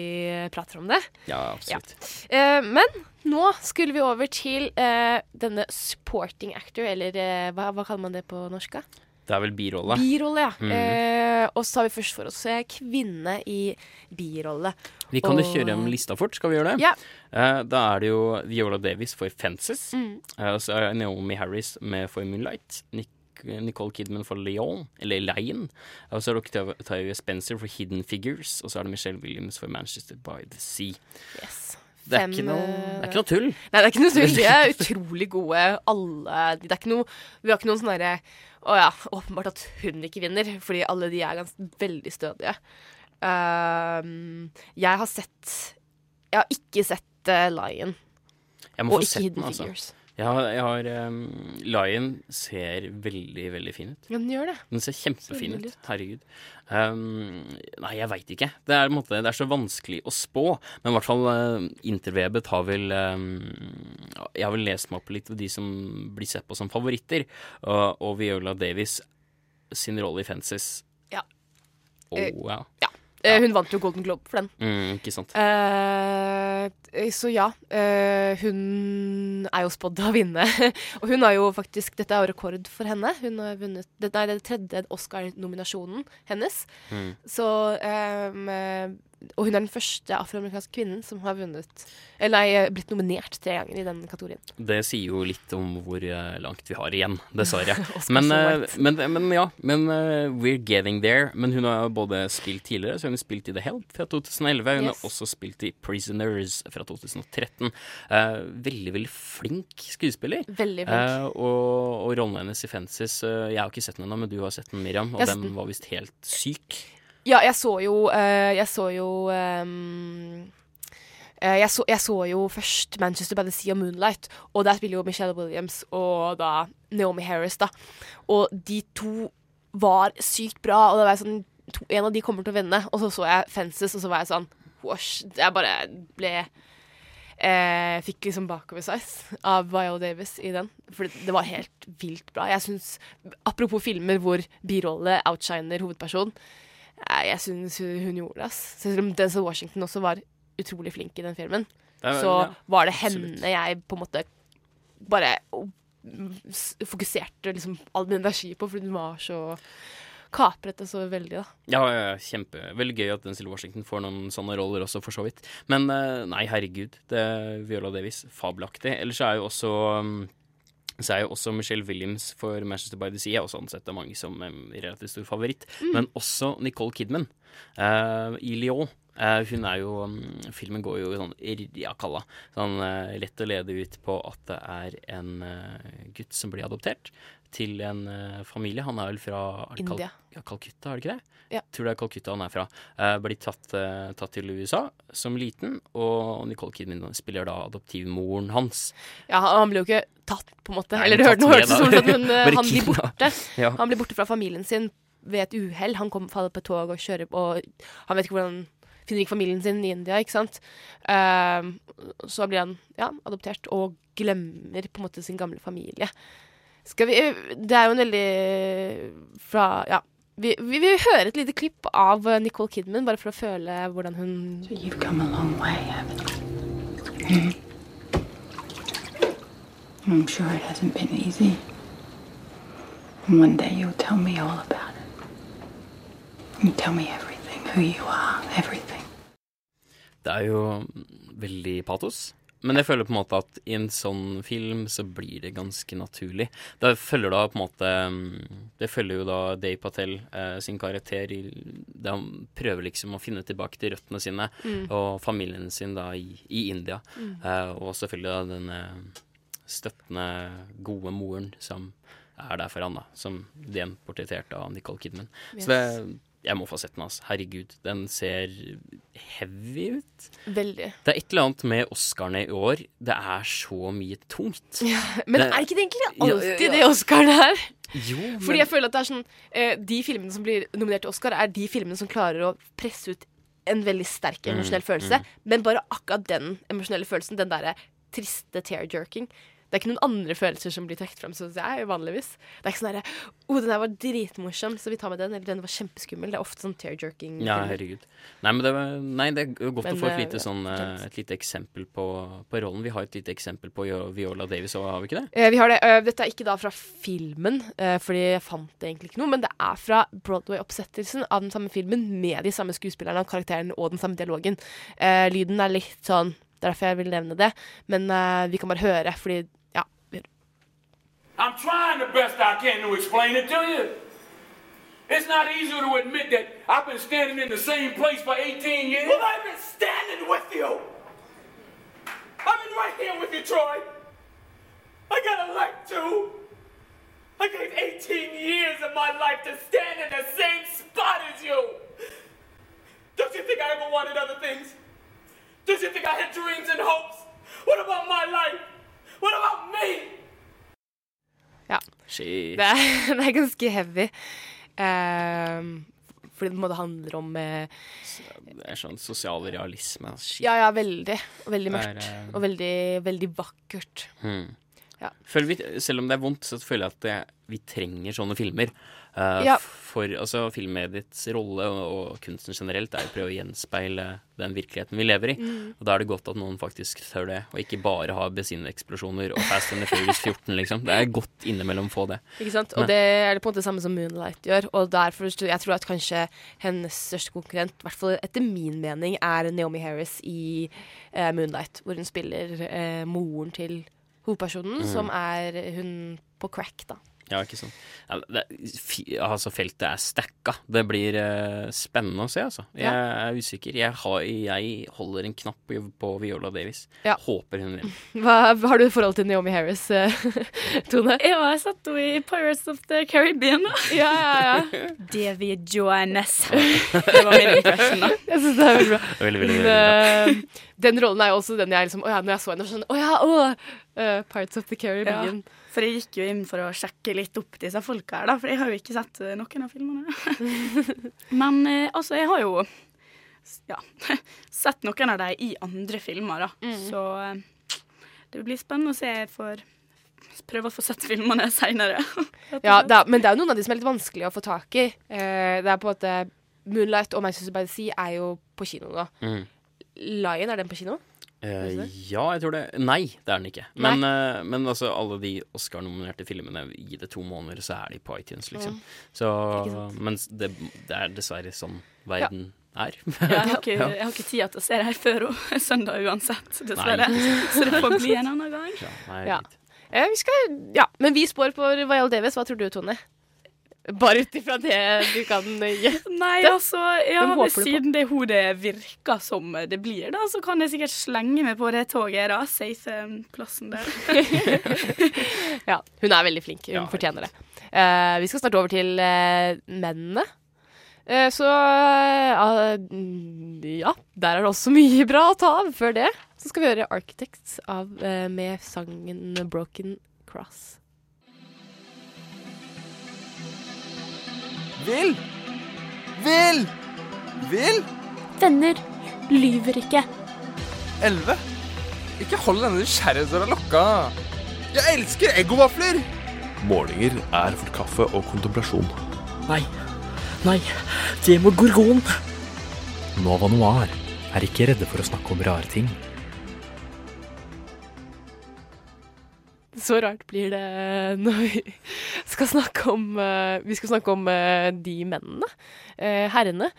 prater om det. Ja, absolutt. Eh, men nå skulle vi over til eh, denne supporting actor, eller eh, hva, hva kaller man det på norsk? da? Det er vel birolle. Birolle, ja. Mm. Eh, og så har vi først for oss kvinne i birolle. Vi kan jo Og- kjøre gjennom lista fort, skal vi gjøre det? Ja. Eh, da er det jo Viola Davis for 'Fences'. Mm. Eh, så er Naomi Harris med for 'Moonlight'. Nic Nicole Kidman for 'Leon', eller 'Lion'. Og så er det Octavia Spencer for 'Hidden Figures'. Og så er det Michelle Williams for 'Manchester by the Sea'. Yes. Det er, Fem, noe, det er ikke noe tull. Nei, det er ikke noe tull. De er utrolig gode, alle. Det er ikke noe, vi har ikke noen sånn derre Å ja, åpenbart at hun ikke vinner, fordi alle de er ganske veldig stødige. Uh, jeg har sett Jeg har ikke sett uh, Lion. Og ikke sett Hidden den, altså. Figures. Jeg har, jeg har um, Lion ser veldig, veldig fin ut. Ja, den gjør det. Den ser kjempefin ut. Herregud. Um, nei, jeg veit ikke. Det er, måte, det er så vanskelig å spå. Men i hvert fall uh, interwebet har vel um, Jeg har vel lest meg opp litt ved de som blir sett på som favoritter. Og, og Viola Davis sin rolle i Fences. Ja. Oh, Ja, ja. Ja. Eh, hun vant jo Golden Globe for den. Mm, ikke sant. Eh, så ja, eh, hun er jo spådd å vinne. og hun har jo faktisk Dette er jo rekord for henne. Hun har vunnet Dette er den tredje Oscar-nominasjonen hennes. Mm. Så eh, Og hun er den første afroamerikanske kvinnen som har vunnet Eller nei, blitt nominert tre ganger i den kategorien. Det sier jo litt om hvor eh, langt vi har igjen, dessverre. Men, eh, men, men ja, men uh, we're getting there. Men hun har både spilt tidligere, så hun har spilt i The Help fra 2011. Hun Yes. har også spilt i Prisoners fra 2013. Uh, veldig, veldig flink skuespiller. Veldig flink. Uh, og, og rollen hennes i Fences eh, Jeg har ikke sett den ennå, men du har sett den, Miriam. Og yes. den. var visst helt syk. Ja, jeg så jo uh, Jeg så jo um, jeg, så, jeg så jo først Manchester by the Sea og Moonlight, og der spiller jo Michelle Williams og da Naomi Harris, da. Og de to var sykt bra, og det var sånn to, En av de kommer til å vinne, og så så jeg Fences, og så var jeg sånn Wash. Jeg bare ble eh, Fikk liksom bakoversize av Viola Davis i den. For det, det var helt vilt bra. Jeg synes, Apropos filmer hvor birolle outshiner hovedperson. Jeg syns hun, gjorde det. ass. Selv om Denzel Washington også var utrolig flink i den filmen, er- så ja, var det absolutt. henne jeg på en måte bare mm, fokuserte liksom all min energi på, fordi hun var så Kapret det så veldig, da. Ja, ja, ja, kjempe. Veldig gøy at Denzil Washington får noen sånne roller også, for så vidt. Men eh, nei, herregud. Det er Viola Davis. Fabelaktig. Ellers er jo også um, så er jo også Michelle Williams for Manchester by the Sea også ansett av mange som en relativt stor favoritt. Mm. Men også Nicole Kidman uh, i Lyon. Uh, hun er jo um, Filmen går jo i sånn ja, kalla. Sånn uh, lett å lede ut på at det er en gutt som blir adoptert til en familie. Han er vel fra er Kal- India. Ja, Calcutta, er det ikke det? Ja. Tror det er Calcutta han er fra. Eh, blir tatt, eh, tatt til USA som liten, og Nicole Kidman spiller da adoptivmoren hans. Ja, han blir ble jo ikke tatt, på en måte. Nei, Eller det hørtes ut som at hun, eh, han blir borte. Ja. Han blir borte fra familien sin ved et uhell. Han kom, faller på et tog og kjører og Han vet ikke hvordan Finner ikke familien sin i India, ikke sant. Uh, så blir han ja, adoptert og glemmer på en måte sin gamle familie. Skal vi Det er jo en veldig fra Ja. Vi, vi vil høre et lite klipp av eh, Nicole Kidman, bare for å føle hvordan hun You've come a long way, haven't? I'm sure it hasn't been easy. And one day you'll tell me all about it. You tell me everything, who you are, everything. Det er jo veldig patos. Men jeg føler på en måte at i en sånn film så blir det ganske naturlig. Da følger da på en måte mm, Det følger jo da Dave Patel eh, sin karakter i det Han prøver liksom å finne tilbake til røttene sine Mm. og familien sin da i, i India. Mm. Eh, og selvfølgelig da denne støttende, gode moren som er der for han, da. Som den portretterte av Nicole Kidman. Yes. Så det jeg må få sett den, altså. Herregud. Den ser heavy ut. Veldig. Det er et eller annet med Oscarene i år. Det er så mye tungt. Men Det- er ikke det egentlig alltid ja, ja. det Oscarene er? Jo, men- Fordi jeg føler at det er sånn eh, De filmene som blir nominert til Oscar, er de filmene som klarer å presse ut en veldig sterk Mm, emosjonell følelse. mm. Men bare akkurat den emosjonelle følelsen, den derre triste tear-jerking Det er ikke noen andre følelser som blir trukket fram, syns jeg, vanligvis. Det er ikke sånn derre Å, den der var dritmorsom, så vi tar med den. Eller den var kjempeskummel. Det er ofte sånn tear-jerking. Ja, herregud. Nei, men det, var, nei, det er godt Men, å få et eh, lite, sånn, eh, et lite eksempel på, på rollen. Vi har et lite eksempel på Viola Davis òg, har vi ikke det? Eh, vi har det. Eh, dette er ikke da fra filmen, fordi jeg fant det egentlig ikke noe, men det er fra Broadway-oppsettelsen av den samme filmen med de samme skuespillerne og karakterene og den samme dialogen. Eh, lyden er litt sånn Det er derfor jeg vil nevne det, men uh, vi kan bare høre, fordi I'm trying the best I can to explain it to you. It's not easy to admit that I've been standing in the same place for 18 years. Well, I've been standing with you. I've been right here with you, Troy. I got a life too. I gave 18 years of my life to stand in the same spot as you. Don't you think I ever wanted other things? Don't you think I had dreams and hopes? What about my life? What about me? Ja. Det er, det er ganske heavy. Eh, fordi det på en måte handler om uh, Det er sånn sosial realisme. Shit. Ja, ja, veldig. Og veldig mørkt. er, eh, Og veldig, veldig vakkert. Hmm. Ja. Føler vi, selv om det er vondt, så føler jeg at det, vi trenger sånne filmer. Eh, Ja. For altså, filmmediets rolle og, og kunsten generelt er å prøve å gjenspeile den virkeligheten vi lever i. Mm. Og da er det godt at noen faktisk tør det, og ikke bare har bensineksplosjoner og Fast and the Furious 14, liksom. Det er godt innimellom få det. Ikke sant? Og Men- det er det på en måte samme som Moonlight gjør. Og derfor tror jeg tror at kanskje hennes største konkurrent, i hvert fall etter min mening, er Naomi Harris i eh, Moonlight, hvor hun spiller eh, moren til hovedpersonen, Mm. som er hun på crack, da. Ja, ikke sant. Ja, det, fi, altså, feltet er stacka. Det blir uh, spennende å se, altså. Jeg Ja. er usikker. Jeg, har, jeg holder en knapp på, på Viola Davis. Ja. Håper hun vinner. Hva har du i forhold til Naomi Harris, eh, Tone? Ja, jeg satt henne i Pirates of the Caribbean. da. Ja, ja, ja. Davy Joannes. Det var min impression, da. Jeg syns det er veldig bra. Veldig, veldig, veldig bra. den rollen er jo også den jeg liksom Å ja, når jeg så henne, sånn Å ja, å! Eh, Parts of the Caribbean. Ja, for jeg gikk jo inn for å sjekke litt opp disse folka her, da, for jeg har jo ikke sett eh, noen av filmene. Men uh, altså, jeg har jo ja, sett noen av dem i andre filmer, da. Mm. Så uh, det blir spennende å se. Jeg får prøve å få sett filmene seinere. Ja, men det er jo noen av de som er litt vanskelig å få tak i. Eh, det er på en måte Moonlight og Manchester by the Sea er jo på kino nå. Mm. Lion, er den på kino? Eh, ja, jeg tror det. Nei, det er den ikke. Men, uh, men altså, alle de Oscar-nominerte filmene, gi det to måneder, så er de på iTunes, liksom. Ja. Så, Ikke mens det, det er dessverre sånn verden er. Jeg har, ikke, jeg har ikke tid til å se det her før søndag uansett, dessverre. Nei. Så det får bli en annen gang. Nei, Ja. Eh, vi skal, ja. Men vi spår på Viola Davis. Hva tror du, Tone? Bare ut ifra det du kan gjette? Nei, altså, ja, siden det hodet virker som det blir, da, så kan jeg sikkert slenge meg på det toget, da. Safe eh, plassen der. Ja, hun er veldig flink. Hun Ja, fortjener det. Uh, vi skal snart over til uh, mennene. Eh, så eh, ja, der er det også mye bra å ta av. Før det så skal vi høre Architects av, eh, med sangen Broken Cross. Vil! Vil! Vil! Venner lyver ikke. Elleve. Ikke hold denne nysgjerrighetsdøra lukka. Jeg elsker eggovafler! Målinger er for kaffe og kontemplasjon. Nei. Nei, det må gorgon. Nova Noir er ikke redde for å snakke om rare ting. Så rart blir det når vi skal snakke om eh, Vi skal snakke om eh, de mennene, eh, herrene,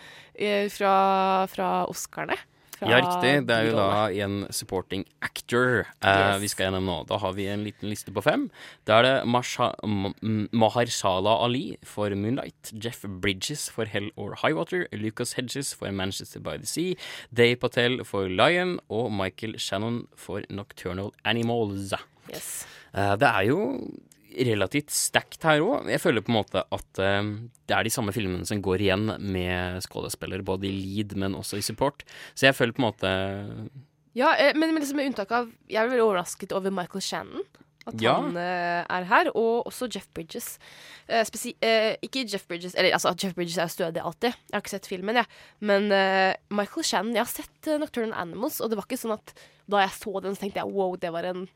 fra, fra Oscarene. Fra Ja, riktig. Det er jo da en supporting actor eh, Yes. vi skal gjennom nå. Da har vi en liten liste på fem. Da er det Marsha, M M- Ali for Moonlight, Jeff Bridges for Hell or High Water, Lucas Hedges for Manchester by the Sea, Day Patel for Lion og Michael Shannon for Nocturnal Animals. Yes. Eh, det er jo relativt stacked her òg. Jeg føler på en måte at eh, det er de samme filmene som går igjen med skuespillere, både i lead, men også i support. Så jeg føler på en måte Ja, eh, men men liksom med unntak av Jeg er veldig overrasket over Michael Shannon. at Ja. han uh, er her. Og også Jeff Bridges. Uh, ikke Jeff Bridges Eller altså, Jeff Bridges er stødig alltid. Jeg har ikke sett filmen, jeg. Men eh, Michael Shannon Jeg har sett Nocturnal Animals, og det var ikke sånn at da jeg så den, så tenkte jeg wow, det var en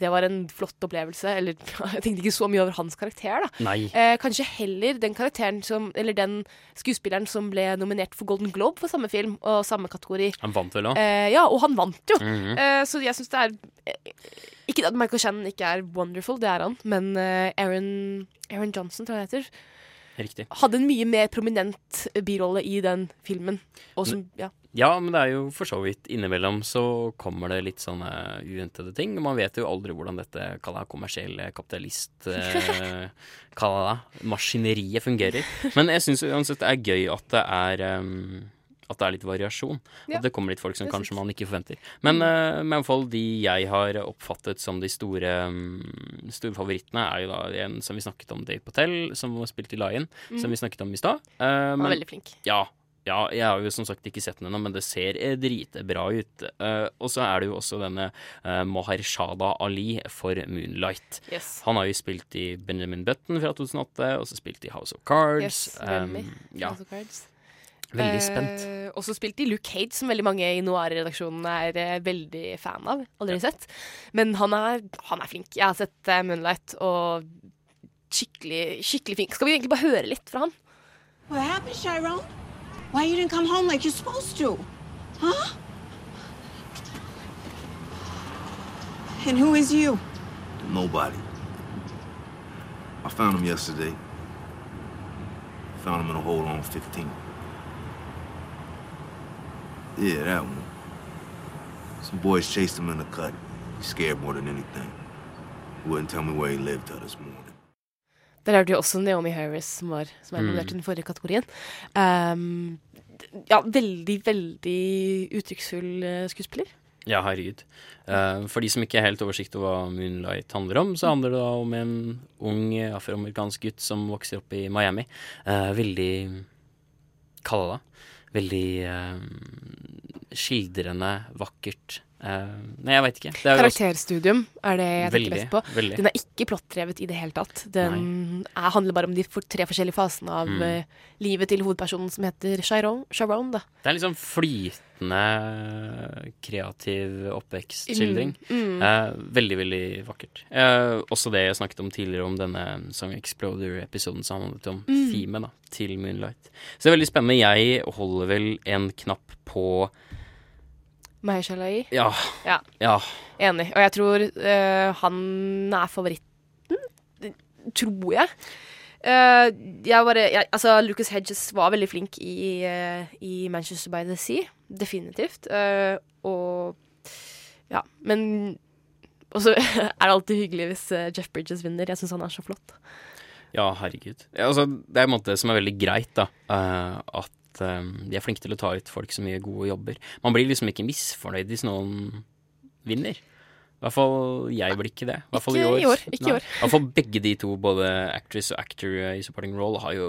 det var en flott opplevelse. Eller jeg tenkte ikke så mye over hans karakter, da. Eh, kanskje heller den karakteren som Eller den skuespilleren som ble nominert for Golden Globe for samme film og samme kategori. Han vant vel òg? Eh, ja, og han vant jo. Mhm. eh, så jeg syns det er eh, Ikke at Michael Shannon ikke er wonderful, det er han, men eh, Aaron, Aaron Johnson, tror jeg han heter, Riktig. hadde en mye mer prominent birolle i den filmen. Og som, ja. Ja, men det er jo for så vidt innimellom så kommer det litt sånne uventede ting. Man vet jo aldri hvordan dette kall det kommersielle kapitalist eh, Kall det. Maskineriet fungerer. Men jeg syns uansett det er gøy at det er um, at det er litt variasjon. Ja, At det kommer litt folk som kanskje man ikke forventer. Men, uh, i hvert fall de jeg har oppfattet som de store, um, store favorittene, er jo da en som vi snakket om, Dave Patel, som spilte spilt i Lion, Mm. som vi snakket om i stad. Uh, Han veldig flink. ja, ja, jeg har jo som sagt ikke sett den ennå, men det ser eh, dritbra ut. Uh, og så er det jo også denne uh, Mahershada Ali for Moonlight. Yes. Han har jo spilt i Benjamin Button fra 2008, og så spilt i House of Cards. Yes, Um, ja. House of Cards. Veldig spent. Eh, også spilt i Luke Cage, som veldig mange i Noir-redaksjonen er eh, veldig fan av. Aldri sett. Men han er, han er flink. Jeg har sett eh, Moonlight, og skikkelig, skikkelig flink. Skal vi egentlig bare høre litt fra han? What happened, Chiron? Why you didn't come home like you're supposed to? Huh? And who is you? Nobody. I found him yesterday. Found him in a hole on 15. Yeah, that one. Some boys chased him in the cut. He scared more than anything. He Wouldn't tell me where he lived till this morning. Der hørte vi også Naomi Harris, som, var, som er Mm. i den forrige kategorien. Um, ja, veldig, veldig uttrykksfull eh, skuespiller. Ja, herregud. Eh, for de som ikke har helt oversikt over hva Moonlight handler om, så handler det da om en ung afroamerikansk gutt som vokser opp i Miami. Eh, veldig Kalla. Veldig skildrende, vakkert. Eh, nei, jeg veit ikke. Det er Karakterstudium er det jeg tenker best på. veldig. Den er ikke plottdrevet i det hele tatt. Den er, handler bare om de tre forskjellige fasene av Mm. eh, livet til hovedpersonen som heter Sharon. Sharon da. Det er sånn flytende, kreativ oppvekstskildring. Mm, mm. Eh, veldig, veldig vakkert. Eh, også det jeg snakket om tidligere, om denne Song Exploder-episoden som handlet om Mm. Fime, da, til Moonlight. Så det er veldig spennende. Jeg holder vel en knapp på Mahershala Ja. Ja. ja. Enig. Og jeg tror uh, han er favoritten. Det Tror jeg. Uh, jeg bare, jeg, altså, Lucas Hedges var veldig flink i, uh, i Manchester by the Sea. Definitivt. Og ja, men Og så er det alltid hyggelig hvis Jeff Bridges vinner. Jeg syns han er så flott. Ja, herregud. Ja, altså, det er en måte som er veldig greit, da. eh, at eh, de er flinke til å ta ut folk som gjør gode jobber. Man blir liksom ikke misfornøyd hvis noen vinner. I hvert fall jeg blir ikke det. I hvert fall i år. i år, ikke i år. I hvert fall begge de to, både actress og actor i supporting role, har jo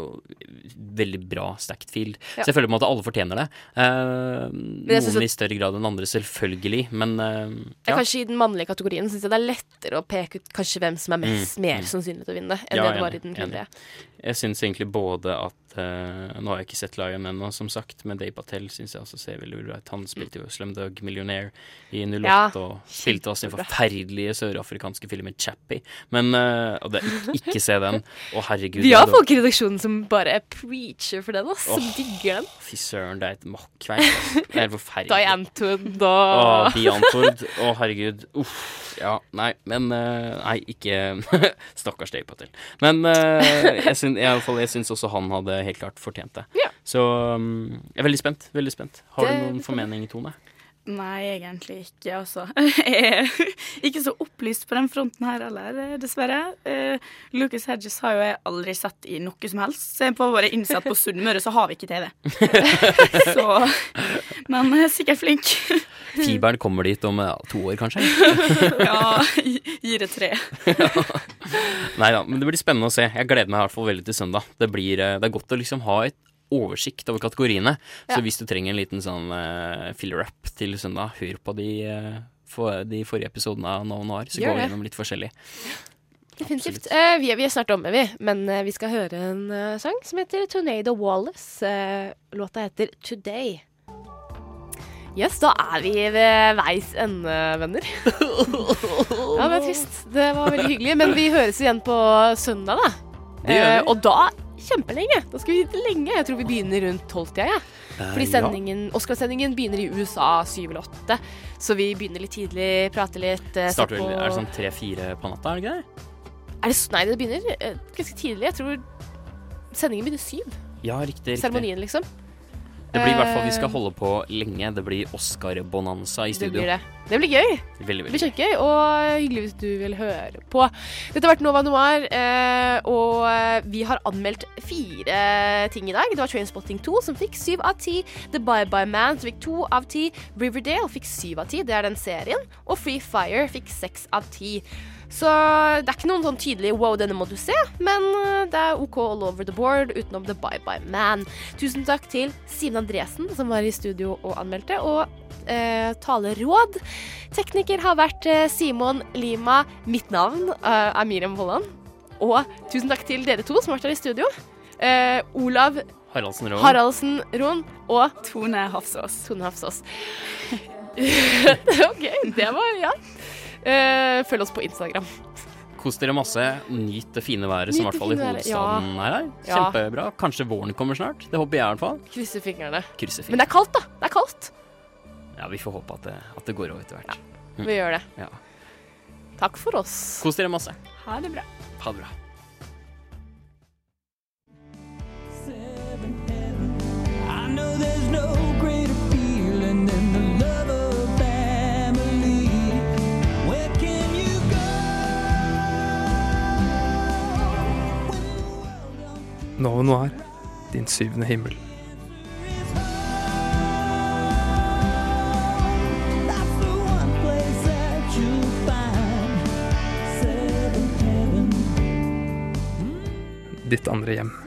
veldig bra stacked field. Ja. Så jeg føler på en måte alle fortjener det. Eh, noen at- i større grad enn andre, selvfølgelig, men eh, ja. Kanskje i den mannlige kategorien syns jeg det er lettere å peke ut kanskje hvem som er mest, Mm, mer mm. sannsynlig til å vinne, enn Ja, det det var i den kvinnelige. Jeg syns egentlig både at uh, Nå har jeg ikke sett Lion ennå, som sagt, men Dave Patel syns jeg også ser veldig bra ut. Han spilte jo Slumdog Millionaire i 08 Ja, og spilte også den forferdelige sørafrikanske filmen Chappie. Men uh, det, ikke, se den. Å, herregud. Vi har folk i redaksjonen som bare preacher for den, ass. Som digger den. Fy søren, det er et makkverk. Det er forferdelig. Å, og Diane Tord. Å, herregud. Uff. Ja, nei, men uh, Nei, ikke Stakkars Dave Patel. Men jeg, syns, i alle fall, jeg syns også han hadde helt klart fortjent det. Så um, jeg er veldig spent. Veldig spent. Har Det du noen formening, Tone? Nei, egentlig ikke, altså. Jeg er ikke så opplyst på den fronten her heller, eh, dessverre. Eh, Lucas Hedges har jo jeg aldri sett i noe som helst. Se på våre innsatt på Sunnmøre så har vi ikke TV. så Men er sikkert flink. Fiberen kommer dit om to år, kanskje? ja, gi- gi det tre. Nei da, men det blir spennende å se. Jeg gleder meg i hvert fall veldig til søndag. Det, blir, eh, det er godt å liksom ha et oversikt over kategoriene. Ja. Så hvis du trenger en liten sånn uh, filler-up til søndag, hør på de, uh, for de forrige episodene av nå Noir. Så Gjør går vi gjennom litt forskjellig. Definitivt. Uh, vi, er, vi er snart omme, vi. Men eh, vi skal høre en eh, sang som heter Tornado Wallace. Eh, låta heter Today. Yes, da er vi ved veis ende, venner. ja, det er trist. Det var veldig hyggelig. Men vi høres igjen på søndag, da. Det gjør vi. Eh, og da kjempelenge. Da skal vi hit lenge. Jeg tror vi begynner rundt tolvtida, jeg. Fordi Fordi Oscar-sendingen Oscarsendingen begynner i USA syv eller åtte. Så vi begynner litt tidlig, prater litt. eh, Starter vel, på- Er det sånn tre-fire på natta, er det ikke det? er det, nei, det begynner eh, ganske tidlig. Jeg tror sendingen begynner syv. Ja, riktig. riktig. Seremonien, liksom. Det blir i hvert fall Vi Eh, skal holde på lenge. Det blir Oscar-bonanza i Det studio. blir det. Det blir gøy. Veldig, Det blir veldig kjempegøy, og hyggelig hvis du vil høre på. Dette har vært Nova Noir, eh, og eh, vi har anmeldt fire ting i dag. Det var Trainspotting 2 som fikk syv av ti. The Bye Bye Man som fikk to av ti. Riverdale fikk syv av ti, det er den serien. Og Free Fire fikk seks av ti. Så det er ikke noen sånn tydelig wow, denne må du se, men eh, det er OK all over the board utenom The Bye Bye Man. Tusen takk til Simen Andresen som var i studio og anmeldte, og eh, taleråd. Tekniker har vært eh, Simon Lima. Mitt navn eh, er Miriam Vollan. Og tusen takk til dere to som har vært her i studio. Eh, Olav Haraldsen Roan. Haraldsen Roen og Tone Hafsås. Tone Hafsås. OK, det var Ja. Eh, følg oss på Instagram. Kos dere masse. Nyt det fine været som i hvert fall i hovedstaden ja. er her. Kjempebra. Kanskje våren kommer snart. Det håper jeg i hvert fall. Krysser fingrene. Krysser Men det er kaldt, da. Det er kaldt. Ja, vi får håpe at det, at det går over etter hvert. Ja, Vi gjør det. Ja. Takk for oss. Kos dere masse. Ha det bra. Ha det bra. I know there's no Nova Noir, din syvende himmel. Ditt andre hjem.